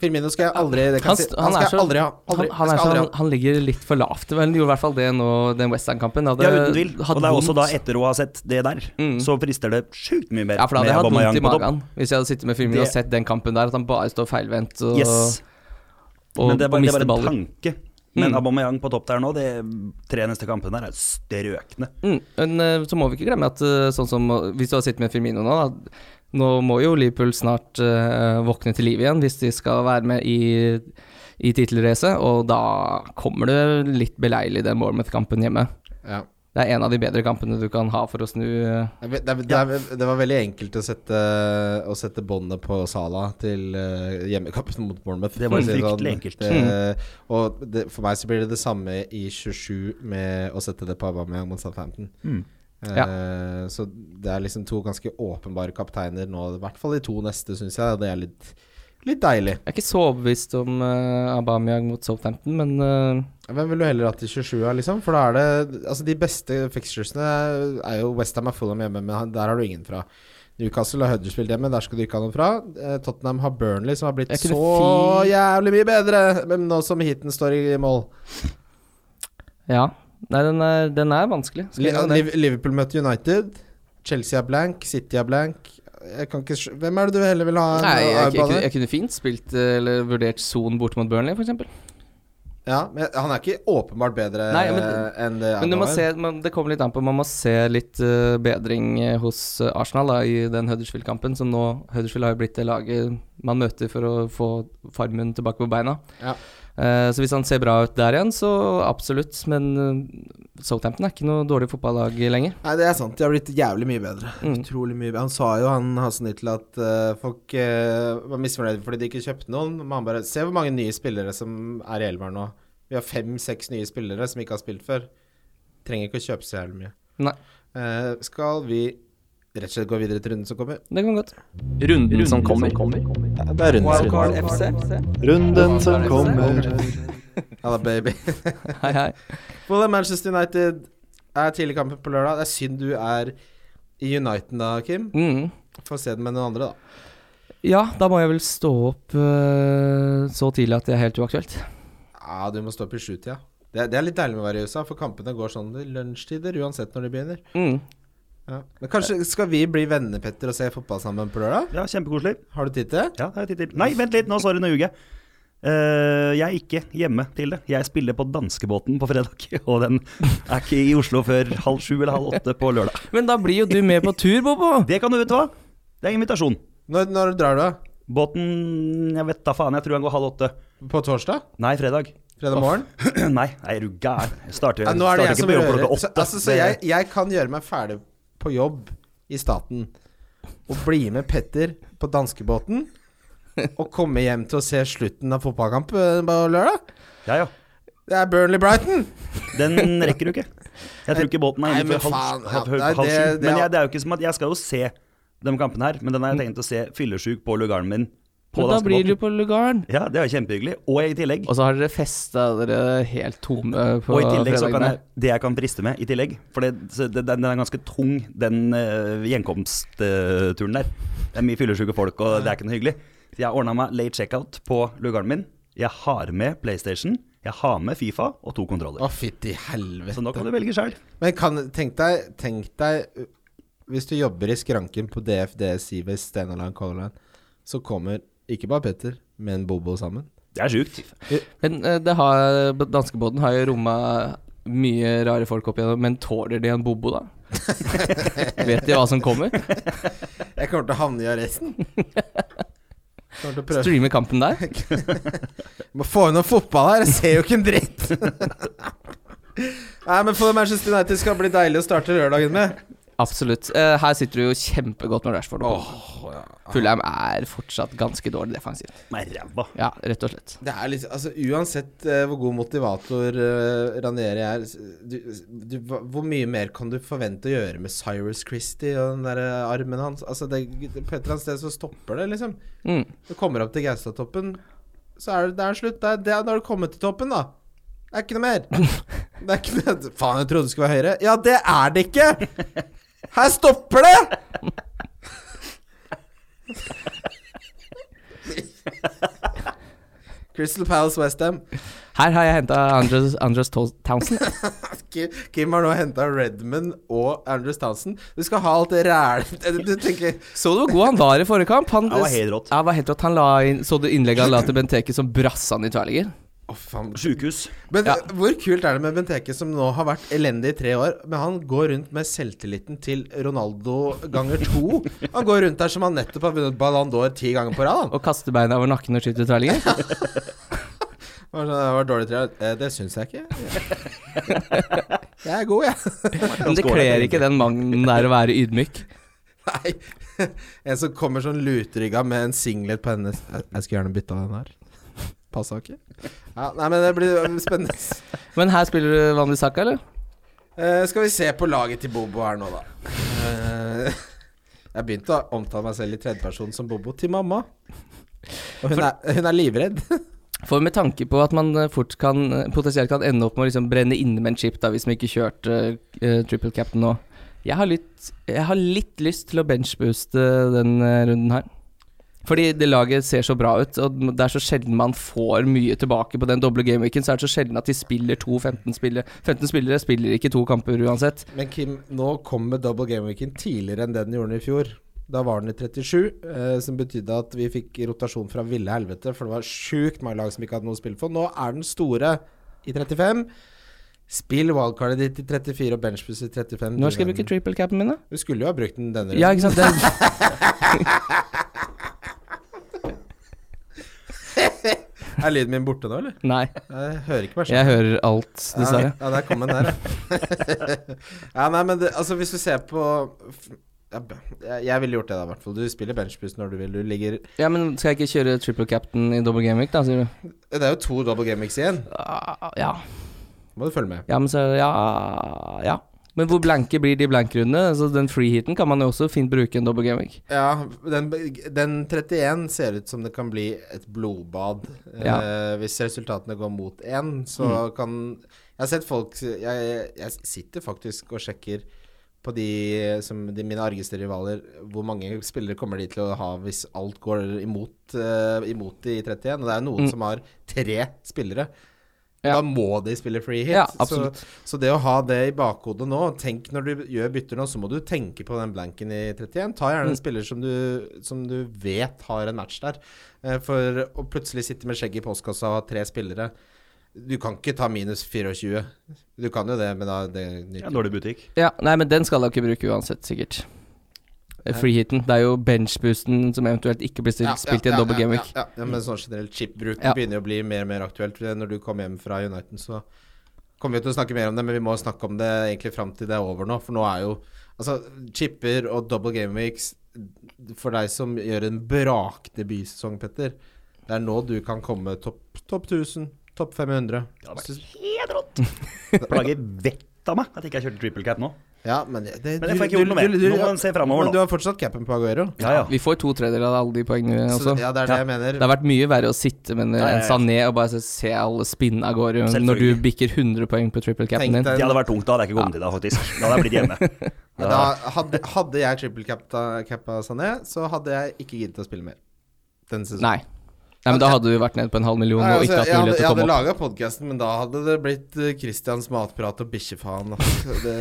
Firmino skal jeg aldri det kan Han si, Han, han skal så- jeg aldri ha. Aldri. Han, han, er aldri ha. han ligger litt for lavt. Vel, gjorde i hvert fall det nå, den Westham-kampen. ja, uten tvil. Og det er også da etter å ha sett det der, Mm. så frister det sjukt mye mer Ja, for da hadde jeg hatt vondt i magen hvis jeg hadde sittet med Firmino og sett den kampen der, at han bare står feilvendt og, Yes. og, Men det er bare, det er bare en tanke. Men Mm. Aubameyang på topp der nå, de tre neste kampene der er strøkne. Mm, men eh, så må vi ikke glemme at eh, sånn som Hvis du har sittet med Firmino nå, da, nå må jo Liverpool snart uh, våkne til liv igjen hvis de skal være med i, i tittelracet, og da kommer det litt beleilig den Bournemouth-kampen hjemme. Ja. Det er en av de bedre kampene du kan ha for å snu eh, Det, det, det, det var veldig enkelt å sette, å sette båndet på Sala til uh, hjemmekampen mot Bournemouth. Det var fryktelig enkelt. Det, og det, for meg så blir det det samme i 27 med å sette det på Aubameyang mot Southampton. Mm. Eh, Så det er liksom to ganske åpenbare kapteiner nå, i hvert fall de to neste, syns jeg. Det er litt, litt deilig. Jeg er ikke så overbevist om uh, Aubameyang mot Southampton, men uh... Hvem vil du heller ha til 27, liksom? For da er det Altså, de beste fixturesene er jo Westham er av hjemme, men der har du ingen fra. Newcastle og Huddersfield hjemme, der skal du ikke ha noen fra. Tottenham har Burnley, som har blitt så jævlig mye bedre, men nå som heaten står i mål. ja. Nei, den er, den er vanskelig. Jeg Liverpool møter United. Chelsea er blank, City er blank. Jeg kan ikke Hvem er det du heller vil ha? Nei, jeg, jeg, jeg, kunne, jeg kunne fint spilt eh, eller vurdert Son borte mot Burnley, f.eks. Ja, men han er ikke åpenbart bedre Nei, men- eh, enn det Men du må se, man, det kommer litt an på Man må se litt uh, bedring eh, hos eh, Arsenal da, i den Huddersfield-kampen. Som nå Huddersfield har jo blitt det laget man møter for å få farmen tilbake på beina. Ja. Eh, så hvis han ser bra ut der igjen, så absolutt. Men eh, Southampton er ikke noe dårlig fotballag lenger. Nei, det er sant. De har blitt jævlig mye bedre. Mm. Utrolig mye bedre. Han sa jo, han Hasenhyttel, at eh, folk var misfornøyde fordi de ikke kjøpte noen. Men han bare Se hvor mange nye spillere som er i elveren nå. Vi har fem-seks nye spillere som ikke har spilt før. Trenger ikke å kjøpe så jævlig mye. Nei, skal vi rett og slett gå videre til runden som kommer? det kan godt. Runden som kommer. Ja, det er runden, Wildcard runden. FC. Runden som kommer. Halla, baby. Hei, hei. Fulham Manchester United er tidlig kampen på lørdag. Det er synd du er i United da, Kim. Mm. Få se den med noen andre, da. Ja, da må jeg vel stå opp uh, så tidlig at det er helt uaktuelt. Ja, du må stå opp i sjutida. Det, det er litt deilig med å være i USA, for kampene går sånn i lunsjtider uansett når de begynner. Mm. Ja. Men kanskje skal vi bli venner, Petter, og se fotball sammen på lørdag? Ja, kjempekoselig. Har du tid til det? Ja, har jeg tid til. Nei, vent litt, nå, sorry, nå ljuger jeg. Uh, jeg er ikke hjemme til det. Jeg spiller på danskebåten på fredag, og den er ikke i Oslo før halv sju eller halv åtte på lørdag. Men da blir jo du med på tur, Bobo. Det kan du vet hva. Det er invitasjon. Når, når drar du, da? Båten Jeg vet da faen, jeg tror han går halv åtte. På torsdag? Nei, fredag. Fredag morgen? Nei, er du gæren? Jeg starter, Ja, nå er det jeg starter som ikke på jobb rører altså, så jeg, jeg kan gjøre meg ferdig på jobb i staten og bli med Petter på danskebåten og komme hjem til å se slutten av fotballkamp eh, på lørdag. Ja, ja. Det er Burnley Brighton! Den rekker du ikke. Jeg tror ikke båten er innenfor inne men før faen, halv, halv, ja, halv, halv det- sju. Men jeg, det er jo ikke som at jeg skal jo se de kampene her, men den har jeg tenkt å se fyllesyk på lugaren min på Men da blir du på lugaren. Ja, det er kjempehyggelig. Og i tillegg Og så har dere festa dere helt tomme på Og i tillegg så kan jeg, det jeg kan briste med i tillegg For det, det, den er ganske tung, den uh, gjenkomstturen der. Det er mye fyllesyke folk, og det er ikke noe hyggelig. Jeg har ordna meg late checkout på lugaren min. Jeg har med PlayStation, jeg har med Fifa og to kontroller. Å, fytti helvete. Så nå kan du velge sjøl. Men kan, tenk deg, tenk deg Hvis du jobber i skranken på DFD ved Stenaland Line, Color Line, så kommer ikke bare Petter, men Bobo sammen. Det er sjukt. Men eh, det har, danskebåten har jo romma mye rare folk opp igjennom, men tåler de en bobo, da? Vet de hva som kommer? Jeg kommer til å havne i arresten. Streame kampen der? Må få inn noe fotball her, jeg ser jo ikke en dritt. Nei, men for Manchester United skal bli deilig å starte lørdagen med. Absolutt. Uh, her sitter du jo kjempegodt med Rashford. Oh, Fulham er fortsatt ganske dårlig defensivt. Nei, ræva. Ja, rett og slett. Det er litt, altså Uansett uh, hvor god motivator uh, Ranieri er du, du, Hvor mye mer kan du forvente å gjøre med Cyrus Christie og den der armen hans? Altså det, På et eller annet sted så stopper det, liksom. Mm. Du kommer opp til Gaustatoppen, så er det, det er slutt. Det er, det er, da har du kommet til toppen, da. Det er ikke noe mer. Det er ikke noe Faen, jeg trodde det skulle være høyere. Ja, det er det ikke! Her stopper det! Crystal Palace Westham. Her har jeg henta Andres, Andres Townsend. Kim, Kim har nå henta Redmond og Andres Townsend. Du skal ha alt det rælet Så du hvor god han var i forrige kamp? Han, ja, var helt rått. Ja, var helt rått. Han la inn, så du innlegget han la til Benteke som brassa han i tverrligger? Faen. Sjukehus. Men Ja. hvor kult er det med Benteke, som nå har vært elendig i tre år, men han går rundt med selvtilliten til Ronaldo ganger to? Han går rundt der som han nettopp har vunnet Ballon d'Or ti ganger på rad. Og kaster beina over nakken og skyter tverlinger? Sånn, Det var dårlig tre år. Eh, Det syns jeg ikke. Jeg er god, jeg. Men det kler ikke den mannen der å være ydmyk. Nei. En som kommer sånn lutrygga med en singlet på hennes Jeg jeg skulle gjerne bytta den her. Passa ikke. Ja, nei, men det blir spennende. Men her spiller du vanlig Bissaka, eller? Uh, skal vi se på laget til Bobo her nå, da. Uh, jeg begynte å omtale meg selv i tredjeperson som Bobo til mamma. Og hun er, hun er livredd. For med tanke på at man eh, fort kan potensielt kan ende opp med å liksom brenne inne med en chip da hvis man ikke kjørte uh, triple captain nå. Jeg har, litt, jeg har litt lyst til å benchbooste den runden her. Fordi det laget ser så bra ut, og det er så sjelden man får mye tilbake på den doble gameweeken. Så er det så sjelden at de spiller to 15 spillere. 15 spillere spiller ikke to kamper uansett. Men Kim, nå kommer double gameweeken tidligere enn det den gjorde i fjor. Da var den i 37, eh, som betydde at vi fikk rotasjon fra ville helvete, for det var sjukt mange lag som ikke hadde noe å spille for. Nå er den store i 35. Spill wildcardet ditt i 34 og benchbus i 35. Når skal jeg bruke triple capen min, da? Du skulle jo ha brukt den denne Ja, ikke sant? Det, Er lyden min borte nå, eller? Nei, Jeg hører ikke meg selv. jeg hører alt, Ja, dessverre. ja, der kom den der, ja. ja, nei, men det, altså, hvis du ser på jeg, jeg ville gjort det, da, i hvert fall. Du spiller benchboost når du vil. Du ligger Ja, men skal jeg ikke kjøre triple captain i double game week, da, sier du? Det er jo to double game weeks igjen. Ja. Må du følge med. Ja, men så Ja. Ja. Men hvor blanke blir de blankrundene? Altså, den freeheaten kan man jo også fint bruke en double gaming. Ja, den, den 31 ser ut som det kan bli et blodbad. Ja. Eh, hvis resultatene går mot én, så kan Jeg har sett folk jeg, jeg sitter faktisk og sjekker på de som de, mine argeste rivaler, hvor mange spillere kommer de til å ha hvis alt går imot, uh, imot de i 31. Og det er noen Mm. som har tre spillere. Ja. Da må de spille free hit. Ja, så, så det å ha det i bakhodet nå Tenk når du gjør bytter nå, så må du tenke på den blanken i 31. Ta gjerne en Mm. spiller som du, som du vet har en match der. Eh, For å plutselig sitte med skjegg i postkassa og ha tre spillere Du kan ikke ta minus 24. Du kan jo det, men da det Ja, nytter dårlig butikk. Ja, nei, men den skal jeg ikke bruke uansett, sikkert. Eh, Freeheaten. Det er jo benchboosten som eventuelt ikke blir stilt, Ja, spilt ja, i en double ja, game ja, week. Ja, ja, men sånn generelt chipbruk Ja. begynner jo å bli mer og mer aktuelt. Når du kommer hjem fra Uniten, så kommer vi til å snakke mer om det, men vi må snakke om det egentlig fram til det er over nå. For nå er jo Altså, chipper og double game weeks For deg som gjør en brakdebutsesong, Petter, det er nå du kan komme topp top 1000, topp 500. Det hadde vært helt rått. Plager vettet av meg at jeg ikke har kjørte triple cap nå. Ja, men det, det Men det får jeg ikke gjort noe med. Nå må man se fremover Men nå. du har fortsatt capen på Aguero. Ja, ja. Vi får to tredjedeler av alle de poengene Så, også. ja, det er det Ja. jeg mener. Det har vært mye verre å sitte med en, en Sané og bare se- se alle spinne av gårde når du bikker 100 poeng på triple capen din. Det hadde vært tungt. Da hadde jeg ikke kommet ja. i dag, faktisk. Da hadde jeg blitt hjemme. Da hadde, hadde jeg triple cappa Sané, så hadde jeg ikke giddet å spille mer. Denne sesongen. Nei. Nei, men da hadde du vært nede på en halv million Nei, og altså, ikke hatt jeg hadde, mulighet til å komme opp. Jeg hadde laga podkasten, men da hadde det blitt Kristians Christians matprat og bikkjefaen. Det,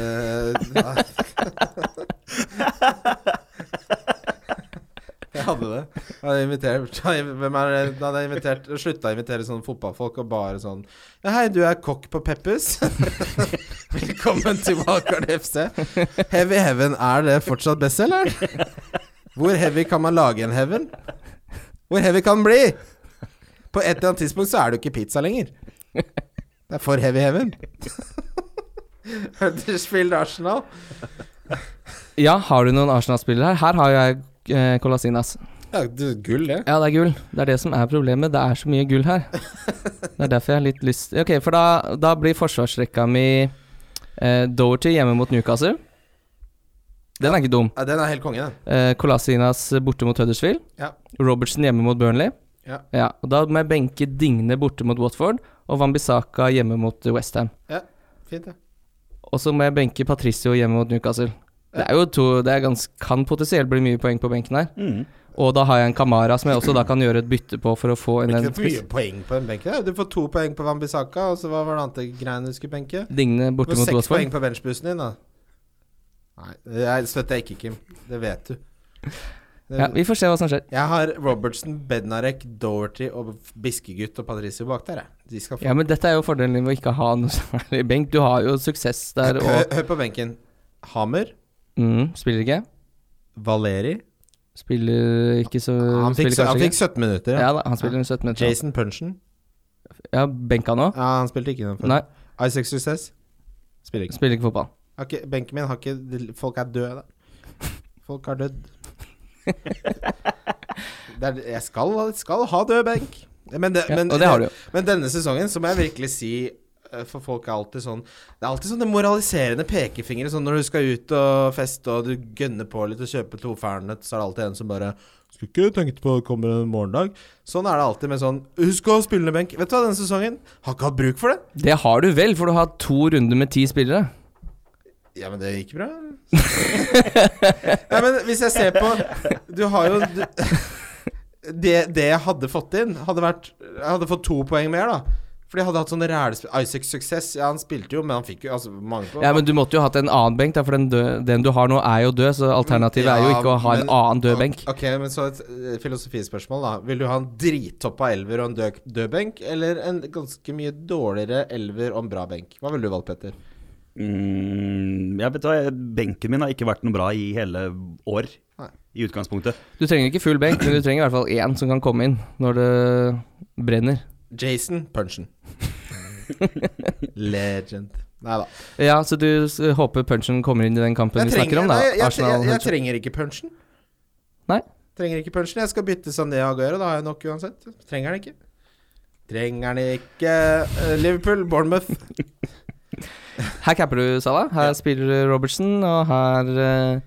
jeg hadde det. Jeg hadde invitert Hvem er det? Da hadde jeg invitert slutta å invitere sånne fotballfolk og bare sånn Ja, hei, du er kokk på Peppers'. Velkommen til Valgkart FC. Heavy Heaven, er det fortsatt best, eller? Hvor heavy kan man lage en heaven? Hvor heavy kan den bli? På et eller annet tidspunkt så er det jo ikke pizza lenger. Det er for heavy heaven. Huddersfield Arsenal. Ja, har du noen Arsenal-spillere her? Her har jeg eh, Colasinas. Ja, det er gull, det. Ja, det er gull. Det er det som er problemet. Det er så mye gull her. Det er derfor jeg har litt lyst Ok, for da, da blir forsvarsrekka mi eh, Doherty hjemme mot Newcastle. Den er ikke dum. Ja, den er helt konge, den. Eh, Colasinas borte mot Huddersfield. Ja. Robertsen hjemme mot Burnley. Ja. og Da må jeg benke Digne borte mot Watford og Wambisaka hjemme mot Westham. Fint, det. Og så må jeg benke Patricio hjemme mot Newcastle. Det er jo to Det er gans, kan potensielt bli mye poeng på benken her. Mm. Og da har jeg en Kamara som jeg også da kan gjøre et bytte på for å få en Ikke for mye poeng på den benken. Du får to poeng på Wambisaka, og så hva var det andre greiene du skulle benke? Digne Du borte får mot seks poeng på benchbussen din, da. Nei, det støtter jeg ikke, Kim. Det vet du. Ja, vi får se hva som skjer. Jeg har Robertson, Bednarek, Doherty og Biskegutt og Patricio bak der, jeg. De Ja, men dette er jo fordelen med å ikke ha noe særlig benk. Du har jo suksess der Hør, og hør på benken. Hammer, mm, Spiller ikke. Valeri Spiller ikke så Han fikk, han fikk 17 minutter. Ja. Ja da, han spiller 17 minutter. Jason Punchen. Ja, benka nå? Ja, han spilte ikke den før. Nei, Isaac Success. Spiller ikke. spiller ikke fotball. Okay. Benken min har ikke Folk er døde, da. Folk er dødd. Det er, jeg skal, skal ha død benk. Men, det, Ja, men, det du men denne sesongen så må jeg virkelig si eh, For folk er alltid sånn Det er alltid sånne moraliserende pekefingre. Sånn når du skal ut og feste og du gønner på litt og kjøper to Fernet, så er det alltid en som bare Skulle ikke tenkt på det kommer en morgendag. Sånn er det alltid med sånn Husk å spille ned benk. Vet du hva, denne sesongen har ikke hatt bruk for det. Det har du vel, for du har hatt to runder med ti spillere. Ja, men det gikk bra. Nei, men hvis jeg ser på Du har jo du, det, det jeg hadde fått inn, hadde vært Jeg hadde fått to poeng mer, da. For de hadde hatt sånne rælespill Isaac Success, ja, han spilte jo, men han fikk jo altså, mange på. Ja, men du måtte jo hatt en annen benk, da, for den, dø den du har nå, er jo død. Så alternativet er jo ikke å ha en annen død benk. Ok, men så et eh, filosofispørsmål, da. Vil du ha en drittoppa elver og en død, død benk, eller en ganske mye dårligere elver og en bra benk? Hva ville du valgt, Petter? Mm, jeg vet hva, Benken min har ikke vært noe bra i hele år, Nei. i utgangspunktet. Du trenger ikke full benk, men du trenger i hvert fall én som kan komme inn når det brenner. Jason Punchen. Legend. Nei da. Ja, så du håper punchen kommer inn i den kampen trenger, vi snakker om, da? nei, jeg, jeg, jeg, jeg trenger ikke punchen. Nei. Trenger ikke punchen. Jeg skal bytte Sané Aguero, da har jeg nok uansett. Trenger den ikke. Trenger den ikke. Eh, Liverpool, Bournemouth. Her capper du Salah, her Ja. spiller Robertson, og her uh,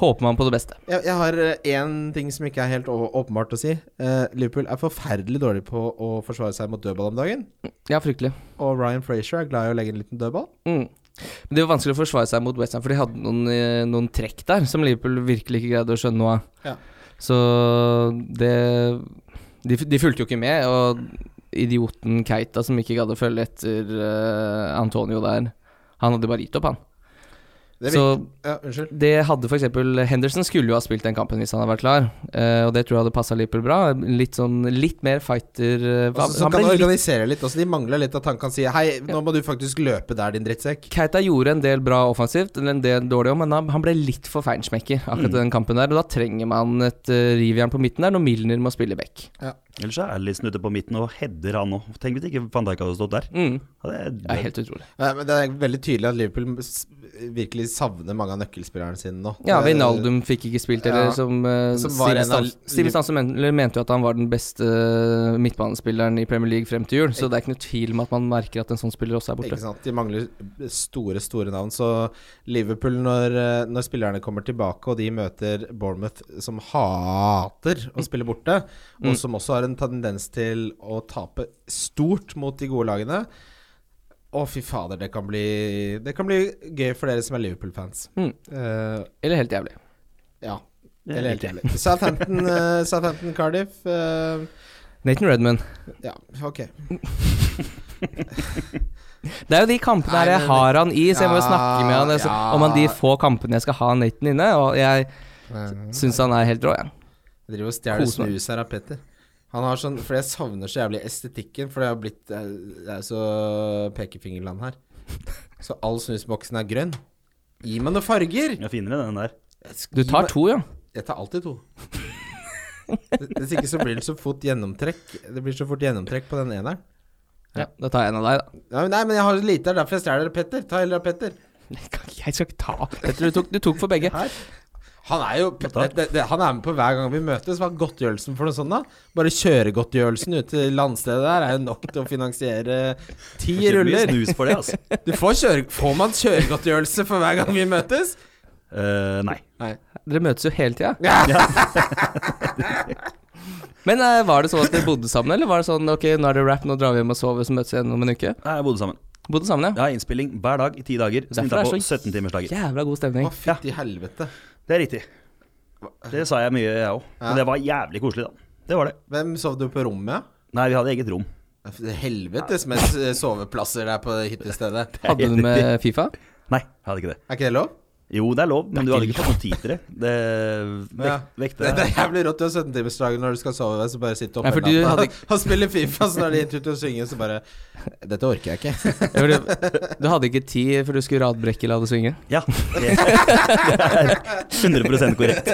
håper man på det beste. Jeg, jeg har én ting som ikke er helt åpenbart å si. Uh, Liverpool er forferdelig dårlig på å forsvare seg mot dødball om dagen. Ja, fryktelig. Og Ryan Frazier er glad i å legge en liten dødball. Mm. Men det var vanskelig å forsvare seg mot Westham, for de hadde noen, eh, noen trekk der som Liverpool virkelig ikke greide å skjønne noe av. Ja. Så det de, de fulgte jo ikke med, og idioten Keita som ikke gadd å følge etter uh, Antonio der, han hadde bare gitt opp, han. Det Så ja, det hadde f.eks. Henderson skulle jo ha spilt den kampen hvis han hadde vært klar, uh, og det tror jeg hadde passa Liverpool bra. Litt sånn Litt mer fighter uh, Også, så han kan han organisere litt. Også de mangler litt at han kan si Hei, nå må du faktisk løpe der, din drittsekk. Keita gjorde en del bra offensivt, eller en del dårlig òg, men han, ble litt for feinschmecker akkurat mm. den kampen der. Og da trenger man et uh, rivjern på midten der når Milner må spille back. Ellers er Alison ute på midten og header han òg. Tenk hvis ikke van Dijk hadde stått der. Mm. Ja, det, Det er helt utrolig. Nei, men det er veldig tydelig at Liverpool virkelig savner mange av nøkkelspillerne sine nå. Ja, Vinaldum fikk ikke spilt, eller Ja. som, uh, Som var Steven Stanse men, mente jo at han var den beste eh, midtbanespilleren i Premier League frem til jul, så det er ikke noe tvil om at man merker at en sånn spiller også er borte. Ikke sant? De mangler store, store navn. Så Liverpool, når, eh, når spillerne kommer tilbake, og de møter Bournemouth, som hater å spille borte, og Mm. som også har en tendens til å tape stort mot de gode lagene Å, fy fader, det kan bli Det kan bli gøy for dere som er Liverpool-fans. Mm. Uh, Eller helt jævlig. ja. Er Eller helt jævlig. Southampton, uh, Southampton Cardiff. Uh, Nathan Redman. ja, ok. Det er jo de kampene Nei, her jeg har han i, så jeg må jo snakke med han altså, ja. om han de få kampene jeg skal ha Nathan inne, og jeg Jeg syns han er helt rå, jeg. driver og stjeler snus her av Petter. Han har sånn For jeg savner så jævlig estetikken, for det har blitt Det er, så pekefingerland her. Så all snusboksen er grønn. Gi meg noen farger! Jeg finner den der. Du tar to, ja. Jeg tar alltid to. Hvis ikke så blir det så fort gjennomtrekk Det blir så fort gjennomtrekk på den eneren. ja. Da tar jeg en av deg, da. Ja, men nei, men jeg har lite, det er derfor jeg stjeler Petter. Ta heller av Petter. Jeg skal ikke ta Petter, du tok, du tok for begge. Her. Han er jo det, det, Han er med på hver gang vi møtes. Hva er godtgjørelsen for noe sånt, da? Bare kjøregodtgjørelsen ut til landstedet der er jo nok til å finansiere ti ruller. snus for det, altså. Du får, kjøre, får man kjøregodtgjørelse for hver gang vi møtes? Uh, nei. Nei. Dere møtes jo hele tida. Ja. Men uh, var det sånn at dere bodde sammen, eller var det sånn ok, nå er det rap, nå drar vi hjem og sover, så møtes vi igjen om en uke? Nei, jeg bodde sammen. Bodde sammen, ja. Jeg har innspilling hver dag i ti dager. Derfor er på det så 17 timers. Jævla god stemning. Å, fytti helvete. Det er riktig. Det sa jeg mye, jeg òg. Men det var jævlig koselig, da. Det var det. Hvem sov du på rommet med? Nei, vi hadde eget rom. Helvetes med soveplasser der på hyttestedet. Hadde du med Fifa? Nei, jeg hadde ikke det. Er ikke det lov? Jo, det er lov, men er du hadde ikke fått noe tid til det. Det Ja. vekte Det, det er jævlig rått. Du har 17-timersdagen når du skal sove, så bare sitte oppe hele natta hadde og spille Fifa, så når de er ute og synge, så bare Dette orker jeg ikke. Ja, du, du hadde ikke tid før du skulle radbrekke la det synge? Ja, det er 100 korrekt.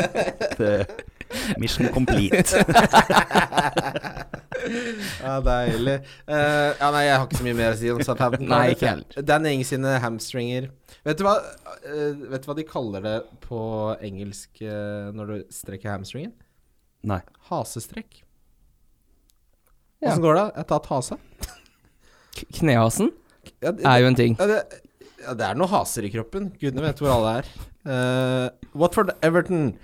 Mission complete. Ja, deilig. Uh, ja, nei, jeg har ikke så mye mer å si om Southampton. Nei, ikke heller. Dan Ings sine hamstringer Vet du hva uh, Vet du hva de kaller det på engelsk uh, når du strekker hamstringen? Nei. Hasestrekk. Ja. Går det? Jeg tar tatt hase. Knehasen Ja, det, er jo en ting. ja, det, ja, det er noen haser i kroppen. Gudene vet hvor alle er. Uh, Watford Everton.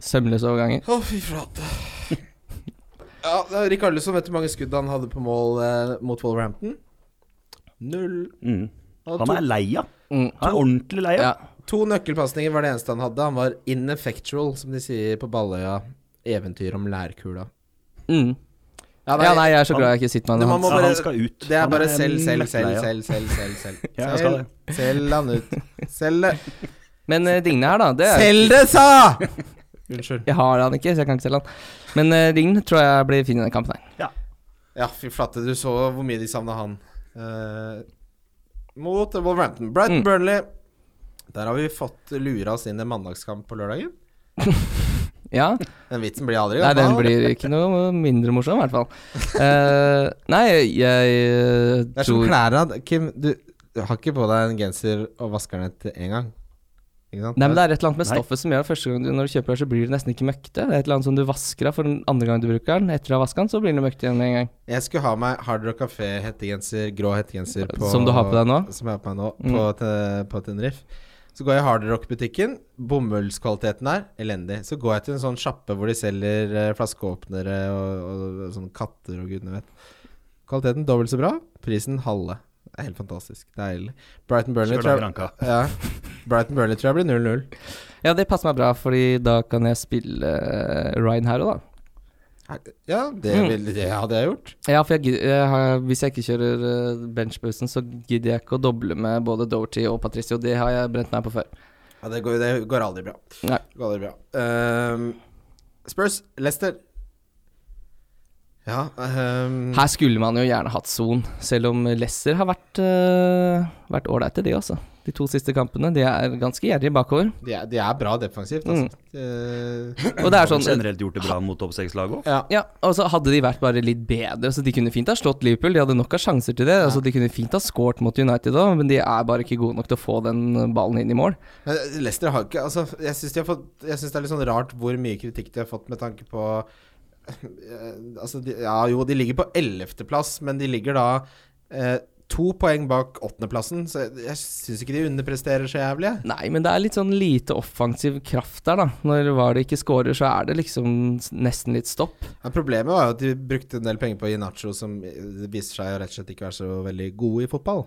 Sømløse overganger. Å, fy flate. Ja, det er Rikarlison, vet du hvor mange skudd han hadde på mål eh, mot Wolverhampton? Null. Mm. Han Han er lei av. Mm. Han er ordentlig lei av. Ja. To nøkkelpasninger var det eneste han hadde. Han var ineffectual, som de sier på Balløya. Eventyr om lærkula. Mm. Ja, ja, nei, jeg er så glad jeg ikke sitter med han. bare- han skal ut. Det er bare selv, selv, selv, selv, selv, selv, selv. Ja, jeg skal Selv, selv han ut. Selg det. Men uh, Digne her, da. Det er, Selg det, sa! Unnskyld. jeg har han ikke, så jeg kan ikke selge han. Men uh, Dign tror jeg blir fin i den kampen her. Ja, fy flate, du så hvor mye de savna han. Uh, mot Wolverhampton. Brighton Mm. Burnley. Der har vi fått lura oss inn i mandagskamp på lørdagen. Ja. Den vitsen blir aldri Nei, den blir ikke noe mindre morsom, i hvert fall. Uh, nei, jeg tror Det er som klærne. Kim, du, du har ikke på deg en genser og vasker den etter én gang. Nei, men Det er et eller annet med stoffet som gjør at første gang du, når du kjøper det, så blir det nesten ikke møkkete. Det er et eller annet som du vasker av for den andre gang du bruker den. Etter å ha vasket den, så blir den møkkete igjen med en gang. Jeg skulle ha meg Hard Rock Café hettegenser, grå hettegenser på Som du har på deg nå? Som jeg har på meg nå, Mm. på, te- på Tenerife. Så går jeg i Hard Rock-butikken. Bomullskvaliteten er elendig. Så går jeg til en sånn sjappe hvor de selger eh, flaskeåpnere og, og, og sånne katter og gudene vet. Kvaliteten dobbelt så bra. Prisen halve. Det er helt fantastisk. Deilig. Brighton Burnley tror jeg, ja. Brighton Burnley tror jeg blir 0-0. Ja, det passer meg bra, fordi da kan jeg spille eh, Ryan her òg, da. Ja, det, Mm. vil, det hadde jeg gjort. Ja, for jeg, jeg har, hvis jeg ikke kjører benchbussen, så gidder jeg ikke å doble med både Doherty og Patricio. Det har jeg brent meg på før. Ja, det går, det går aldri bra. Nei. Går aldri bra. Um, Spurs, Leicester. Ja um... Her skulle man jo gjerne hatt Son, selv om Lesser har vært uh, Vært ålreite, de også. De to siste kampene. De er ganske gjerrige bakover. de, er, de er bra defensivt, altså. Eh, Og det er Har sånn generelt gjort det bra mot topp seks-lag òg. ja. Ja, og så hadde de vært bare litt bedre, så de kunne fint ha slått Liverpool. De hadde nok av sjanser til det. Altså, de kunne fint ha scoret mot United òg, men de er bare ikke gode nok til å få den ballen inn i mål. Men Leicester har ikke Altså, jeg syns de det er litt sånn rart hvor mye kritikk de har fått med tanke på eh, Altså, de, ja jo, de ligger på ellevteplass, men de ligger da eh, to poeng bak åttendeplassen, så jeg, jeg syns ikke de underpresterer så jævlig. Nei, men det er litt sånn lite offensiv kraft der, da. Når Vardø ikke scorer, så er det liksom nesten litt stopp. Ja, problemet var jo at de brukte en del penger på Inacho, som eh, viser seg å rett og slett ikke være så veldig gode i fotball.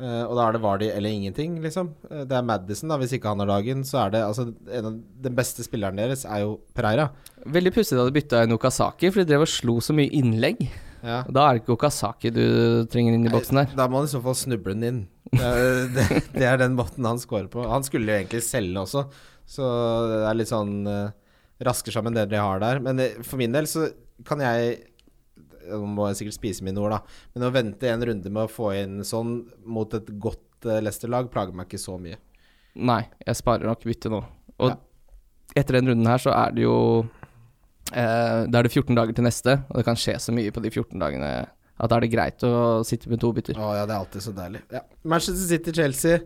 Eh, og da er det Vardy eller ingenting, liksom. Uh, det er Madison, da. Hvis ikke han har dagen, så er det altså en av Den beste spilleren deres er jo Pereira. Veldig pussig da du bytta inn Okazaki, for de drev og slo så mye innlegg. Ja. Og Da er det ikke Okazaki du trenger inn i boksen der. Da må han i så fall snuble den inn. Det er, det, det er den måten han scorer på. Han skulle jo egentlig selge også, så det er litt sånn uh, rasker sammen det de har der. Men for min del så kan jeg Nå må jeg sikkert spise mine ord, da. Men å vente en runde med å få inn sånn mot et godt uh, Leicester-lag plager meg ikke så mye. Nei, jeg sparer nok byttet nå. Og Ja. etter den runden her så er det jo eh, Da er det 14 dager til neste, og det kan skje så mye på de 14 dagene at da er det greit å sitte med to bytter. Å ja, det er alltid så deilig. Ja. Manchester City-Chelsea.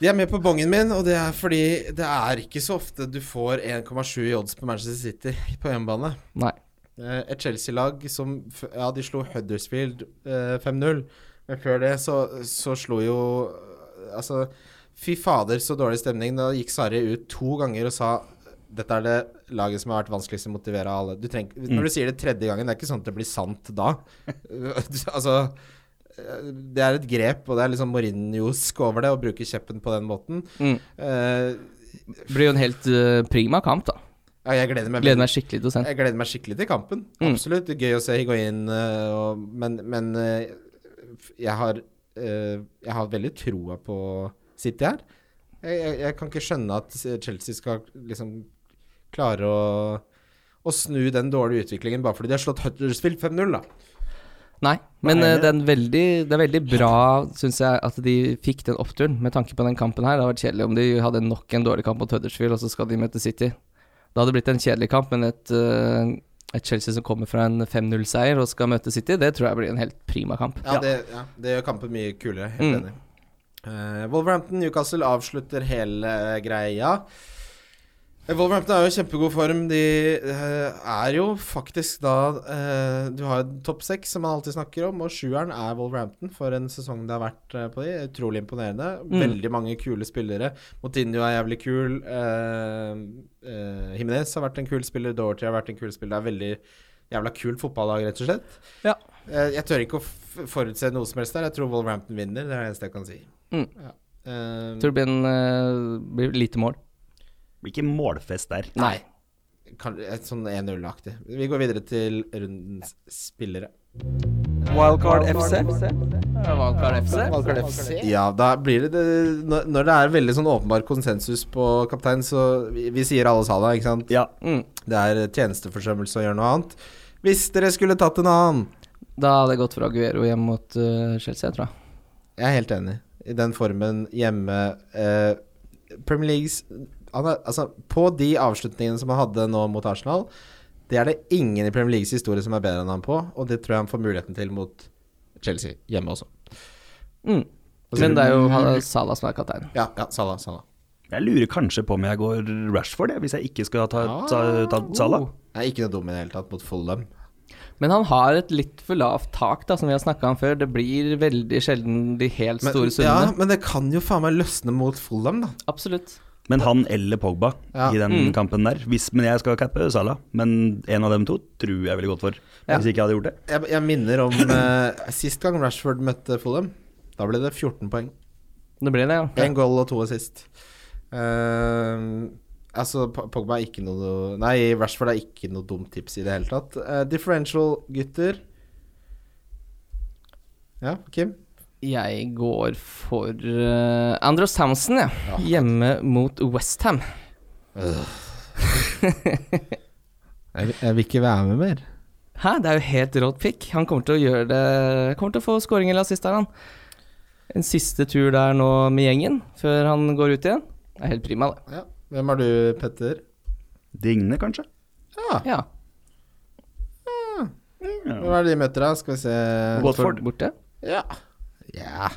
De er med på bongen min, og det er fordi det er ikke så ofte du får 1,7 i odds på Manchester City på hjemmebane. Nei. Eh, Et Chelsea-lag som Ja, de slo Huddersfield eh, 5-0, men før det så, så slo jo eh, Altså, fy fader, så dårlig stemning. Da gikk Sarri ut to ganger og sa dette er det laget som har vært vanskeligst å motivere av alle. Du trenger, Når du sier det tredje gangen, det er ikke sånn at det blir sant da. altså eh, Det er et grep, og det er liksom Mourinhosk over det, å bruke kjeppen på den måten. Mm. Uh, Det blir jo en helt uh, prima kamp, da. Ja, jeg gleder meg Gleder meg skikkelig til å se. jeg gleder meg skikkelig til kampen. Mm. Absolutt. Det Gøy å se Higuain, og, men, men eh, jeg har eh, Jeg har veldig troa på City her. Jeg, jeg, jeg kan ikke skjønne at Chelsea skal liksom klare å, å snu den dårlige utviklingen bare fordi de har slått Huddersfield 5-0, da. Nei, men Nei, eh, det- det, er veldig, det er veldig bra, syns jeg, at de fikk den oppturen med tanke på den kampen her. Det hadde vært kjedelig om de hadde nok en dårlig kamp mot Huddersfield, og så skal de møte City. Det hadde blitt en kjedelig kamp, men et, eh, et Chelsea som kommer fra en 5-0-seier og skal møte City, det tror jeg blir en helt prima kamp. Ja, Ja. Det, ja, det gjør kampen mye kulere. Helt Mm. enig. Uh, Wolverhampton Newcastle avslutter hele greia. Wolverhampton er jo i kjempegod form. De eh, er jo faktisk da eh, Du har topp seks, som man alltid snakker om, og sjueren er Wolverhampton for en sesong det har vært eh, på de. Utrolig imponerende. Mm. Veldig mange kule spillere. Motinho er jævlig kul. Himinez har vært en kul spiller. Dorothy har vært en kul spiller. Det er veldig jævla kult fotballag, rett og slett. Ja. Jeg tør ikke å forutse noe som helst der. Jeg tror Wolverhampton vinner. Det er det eneste jeg kan si. Mm. Ja. Eh, Tror det blir, en, uh, blir lite mål. Blir ikke målfest der. Nei. et sånn 1-0-aktig. Vi går videre til rundens spillere. Wildcard FC. Wildcard FC. Ja, da blir det, det når- det er veldig sånn åpenbar konsensus på kaptein, så vi, vi sier alle Salah, ikke sant? Ja. Mm. Det er tjenesteforsømmelse å gjøre noe annet. Hvis dere skulle tatt en annen Da hadde jeg gått for Aguero hjem mot uh, Chelsea, tror jeg. Jeg er helt enig. I den formen hjemme uh, Premier Leagues er, altså, På de avslutningene som han hadde nå mot Arsenal, det er det ingen i Premier Leagues historie som er bedre enn han på, og det tror jeg han får muligheten til mot Chelsea hjemme også. Mm. Men det er jo Salah som er kaptein. Ja, ja, Salah, Salah. Jeg lurer kanskje på om jeg går Rashford, jeg, hvis jeg ikke skal ta, Ah. ta, ta Salah. Jeg er ikke noe dum i det hele tatt mot Fulham. Men han har et litt for lavt tak, da, som vi har snakka om før. Det blir veldig sjelden de helt Men, store ja, men det kan jo faen meg løsne mot Fulham, da. Absolutt. Men han eller Pogba Ja. i den Mm. kampen der. Hvis, men jeg skal cappe Salah, men en av dem to tror jeg ville gått for. Ja. Hvis ikke jeg hadde gjort det. Jeg, jeg minner om eh, sist gang Rashford møtte Fulham. Da ble det 14 poeng. Det ble det, ja. Én goal og to assist. Uh, altså, Pogba er ikke noe Nei, Rashford er ikke noe dumt tips i det hele tatt. Uh, differential, gutter. Ja, Kim? Jeg går for uh, Andros Townsend, jeg. Ja. Hjemme mot Westham. Jeg, jeg vil ikke være med mer. Hæ, det er jo helt rått pick. Han kommer til å gjøre det Kommer til å få skåring eller assist der, han. En siste tur der nå med gjengen, før han går ut igjen. Det er helt prima, det. Ja. Hvem er du, Petter? Digne, kanskje? Ja. Ja. Hvem er det de møter, da? Skal vi se Watford. borte. Ja. Ja.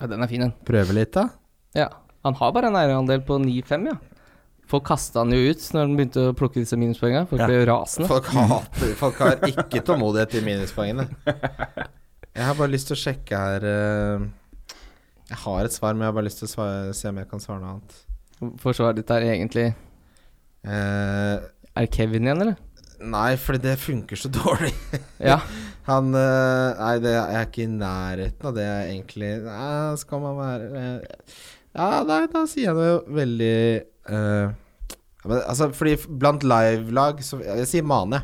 Ja, den er fin, den. Prøve litt, da. Ja. Han har bare en eierandel på 9-5, ja. Folk kasta han jo ut når han begynte å plukke disse minuspoengene. Folk Ja. ble rasende. Folk hater Folk har ikke tålmodighet til minuspoengene. Jeg har bare lyst til å sjekke her eh, Jeg har et svar, men jeg har bare lyst til å svare, se om jeg kan svare noe annet. Forsvaret ditt er egentlig Eh, Er det Kevin igjen, eller? Nei, fordi det funker så dårlig. Ja. Han eh, Nei, det, er ikke i nærheten av det jeg egentlig Nei, skal man være eh, Ja, nei, da sier jeg det veldig uh, men, Altså, fordi blant livelag så Jeg sier Mane.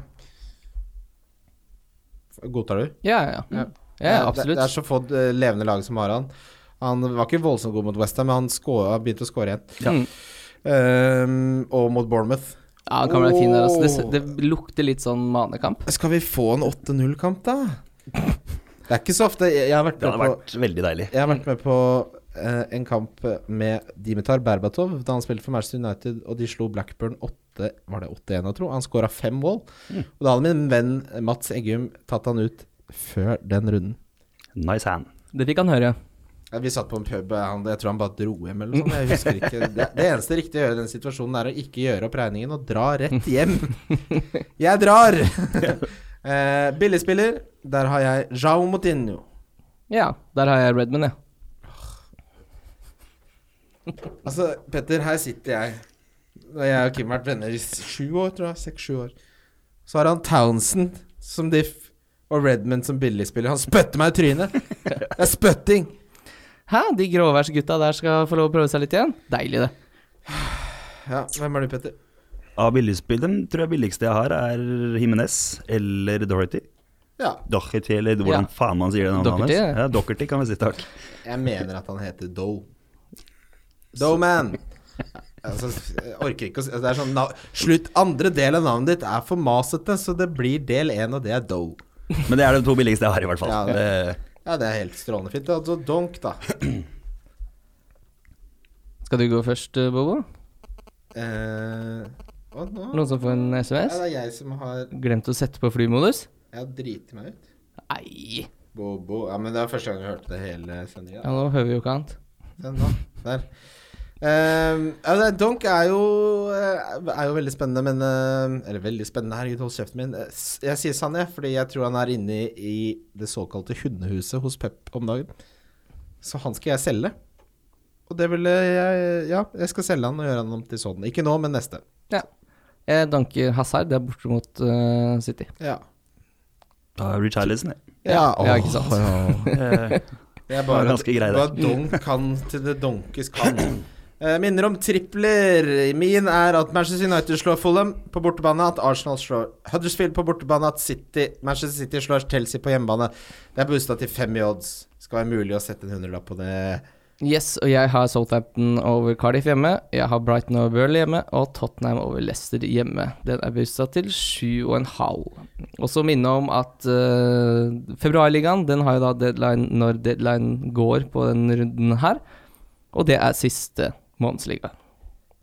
Godtar du? Ja, ja. ja. ja absolutt. det er så få levende lag som har han. Han var ikke voldsomt god mot Westham, men han begynte å skåre igjen. Ja. Ehm, og mot Bournemouth. Ja, han kan bli fin der. Altså. Det, det lukter litt sånn manekamp. Skal vi få en 8-0-kamp, da? Det er ikke så ofte Jeg, jeg har vært Det med hadde på vært veldig deilig. Jeg har vært med på eh, en kamp med Dimitar Berbatov da han spilte for Manchester United, og de slo Blackburn 8 Var det 8-1, jeg tror? Han skåra fem mål. Og da hadde min venn Mats Eggum tatt han ut før den runden. Nice hand. Det fikk han høre. Ja, vi satt på en pub, han, jeg tror han bare dro hjem eller noe sånt. Jeg husker ikke. Det, det eneste riktige å gjøre i den situasjonen er å ikke gjøre opp regningen og dra rett hjem. Jeg drar! eh, billigspiller, der har jeg Jao Moutinho. Ja, der har jeg Redman, ja. Altså, Petter, her sitter jeg. Jeg og Kim har vært venner i sju år, tror jeg. Seks-sju år. Så har han Townsend som diff og Redmond som billigspiller. Han spytter meg i trynet! Det er spytting! Hæ, de gråværsgutta der skal få lov å prøve seg litt igjen? Deilig, det. Ja, hvem er du, Petter? Av billigspilleren tror jeg billigste jeg har, er Jimenez eller Dorothy. Ja, Doherty, eller hvordan Ja. faen man sier det navnet Doherty, hans. ja. Ja, Doherty kan vi si takk. jeg mener at han heter Doe. Doe-man. Altså, jeg orker ikke å si Det er sånn Slutt. Andre del av navnet ditt er for masete, så det blir del én, og det er Doe. Men det er de to billigste jeg har, i hvert fall. Ja, det, Ja, det er helt strålende fint. Altså Donk, da. Skal du gå først, eh, Bobo? Eh, hva nå? Noen som får en Ja, det er jeg som har Glemt å sette på flymodus? Jeg har driti meg ut. Nei. Bobo. Ja, men det er første gang jeg hørte det hele sendinga. Ja, nå hører vi jo ikke annet. Den da. Der. Ehm, ja, Donk er jo, eh, er jo veldig spennende, men uh, Eller veldig spennende, herregud, hold kjeften min. Eh, Jeg sier Sané fordi jeg tror han er inne i, det såkalte hundehuset hos Pep om dagen. Så han skal jeg selge. Og det ville jeg Ja, jeg skal selge han og gjøre han om til sånn. Ikke nå, men neste. Ja. Jeg danker Hazard, det er borte mot eh, City. Ja. da er Richarlison, det. Ja, ja, ikke sant. Det er bare, Det var ganske grei, det. Hva donk kan til det donkes kan. Eh, minner om tripler. Min er at Manchester United slår Fulham på bortebane, at Arsenal slår Huddersfield på bortebane, at City, Manchester City slår Chelsea på hjemmebane. Det er boosta til fem i odds. Skal være mulig å sette en hundrelapp på det. Yes, og jeg har Southampton over Cardiff hjemme. Jeg har Brighton over Burley hjemme, og Tottenham over Leicester hjemme. Den er boosta til sju og en halv. Og så minne om at uh, februarligaen, den har jo da deadline når deadline går på den runden her. Og det er siste månedsliga.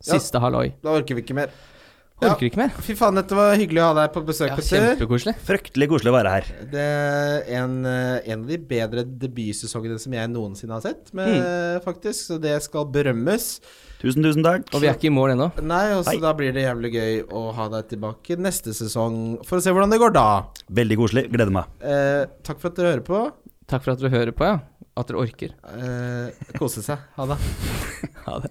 Siste halloi. Da orker vi ikke mer. Ja. Orker ikke mer. Fy faen, dette var hyggelig å ha deg på besøk, Ja. Kjempekoselig. Fryktelig koselig å være her. Det er en, eh, en av de bedre debutsesongene som jeg noensinne har sett, med, Mm. faktisk. Så det skal berømmes. Tusen, tusen takk. Og vi er ikke i mål ennå. Nei, og så da blir det jævlig gøy å ha deg tilbake neste sesong for å se hvordan det går da. Veldig koselig. Gleder meg. Eh, takk for at dere hører på. Takk for at dere hører på, ja. At dere orker. Eh, kose seg. Ha det. Ha det.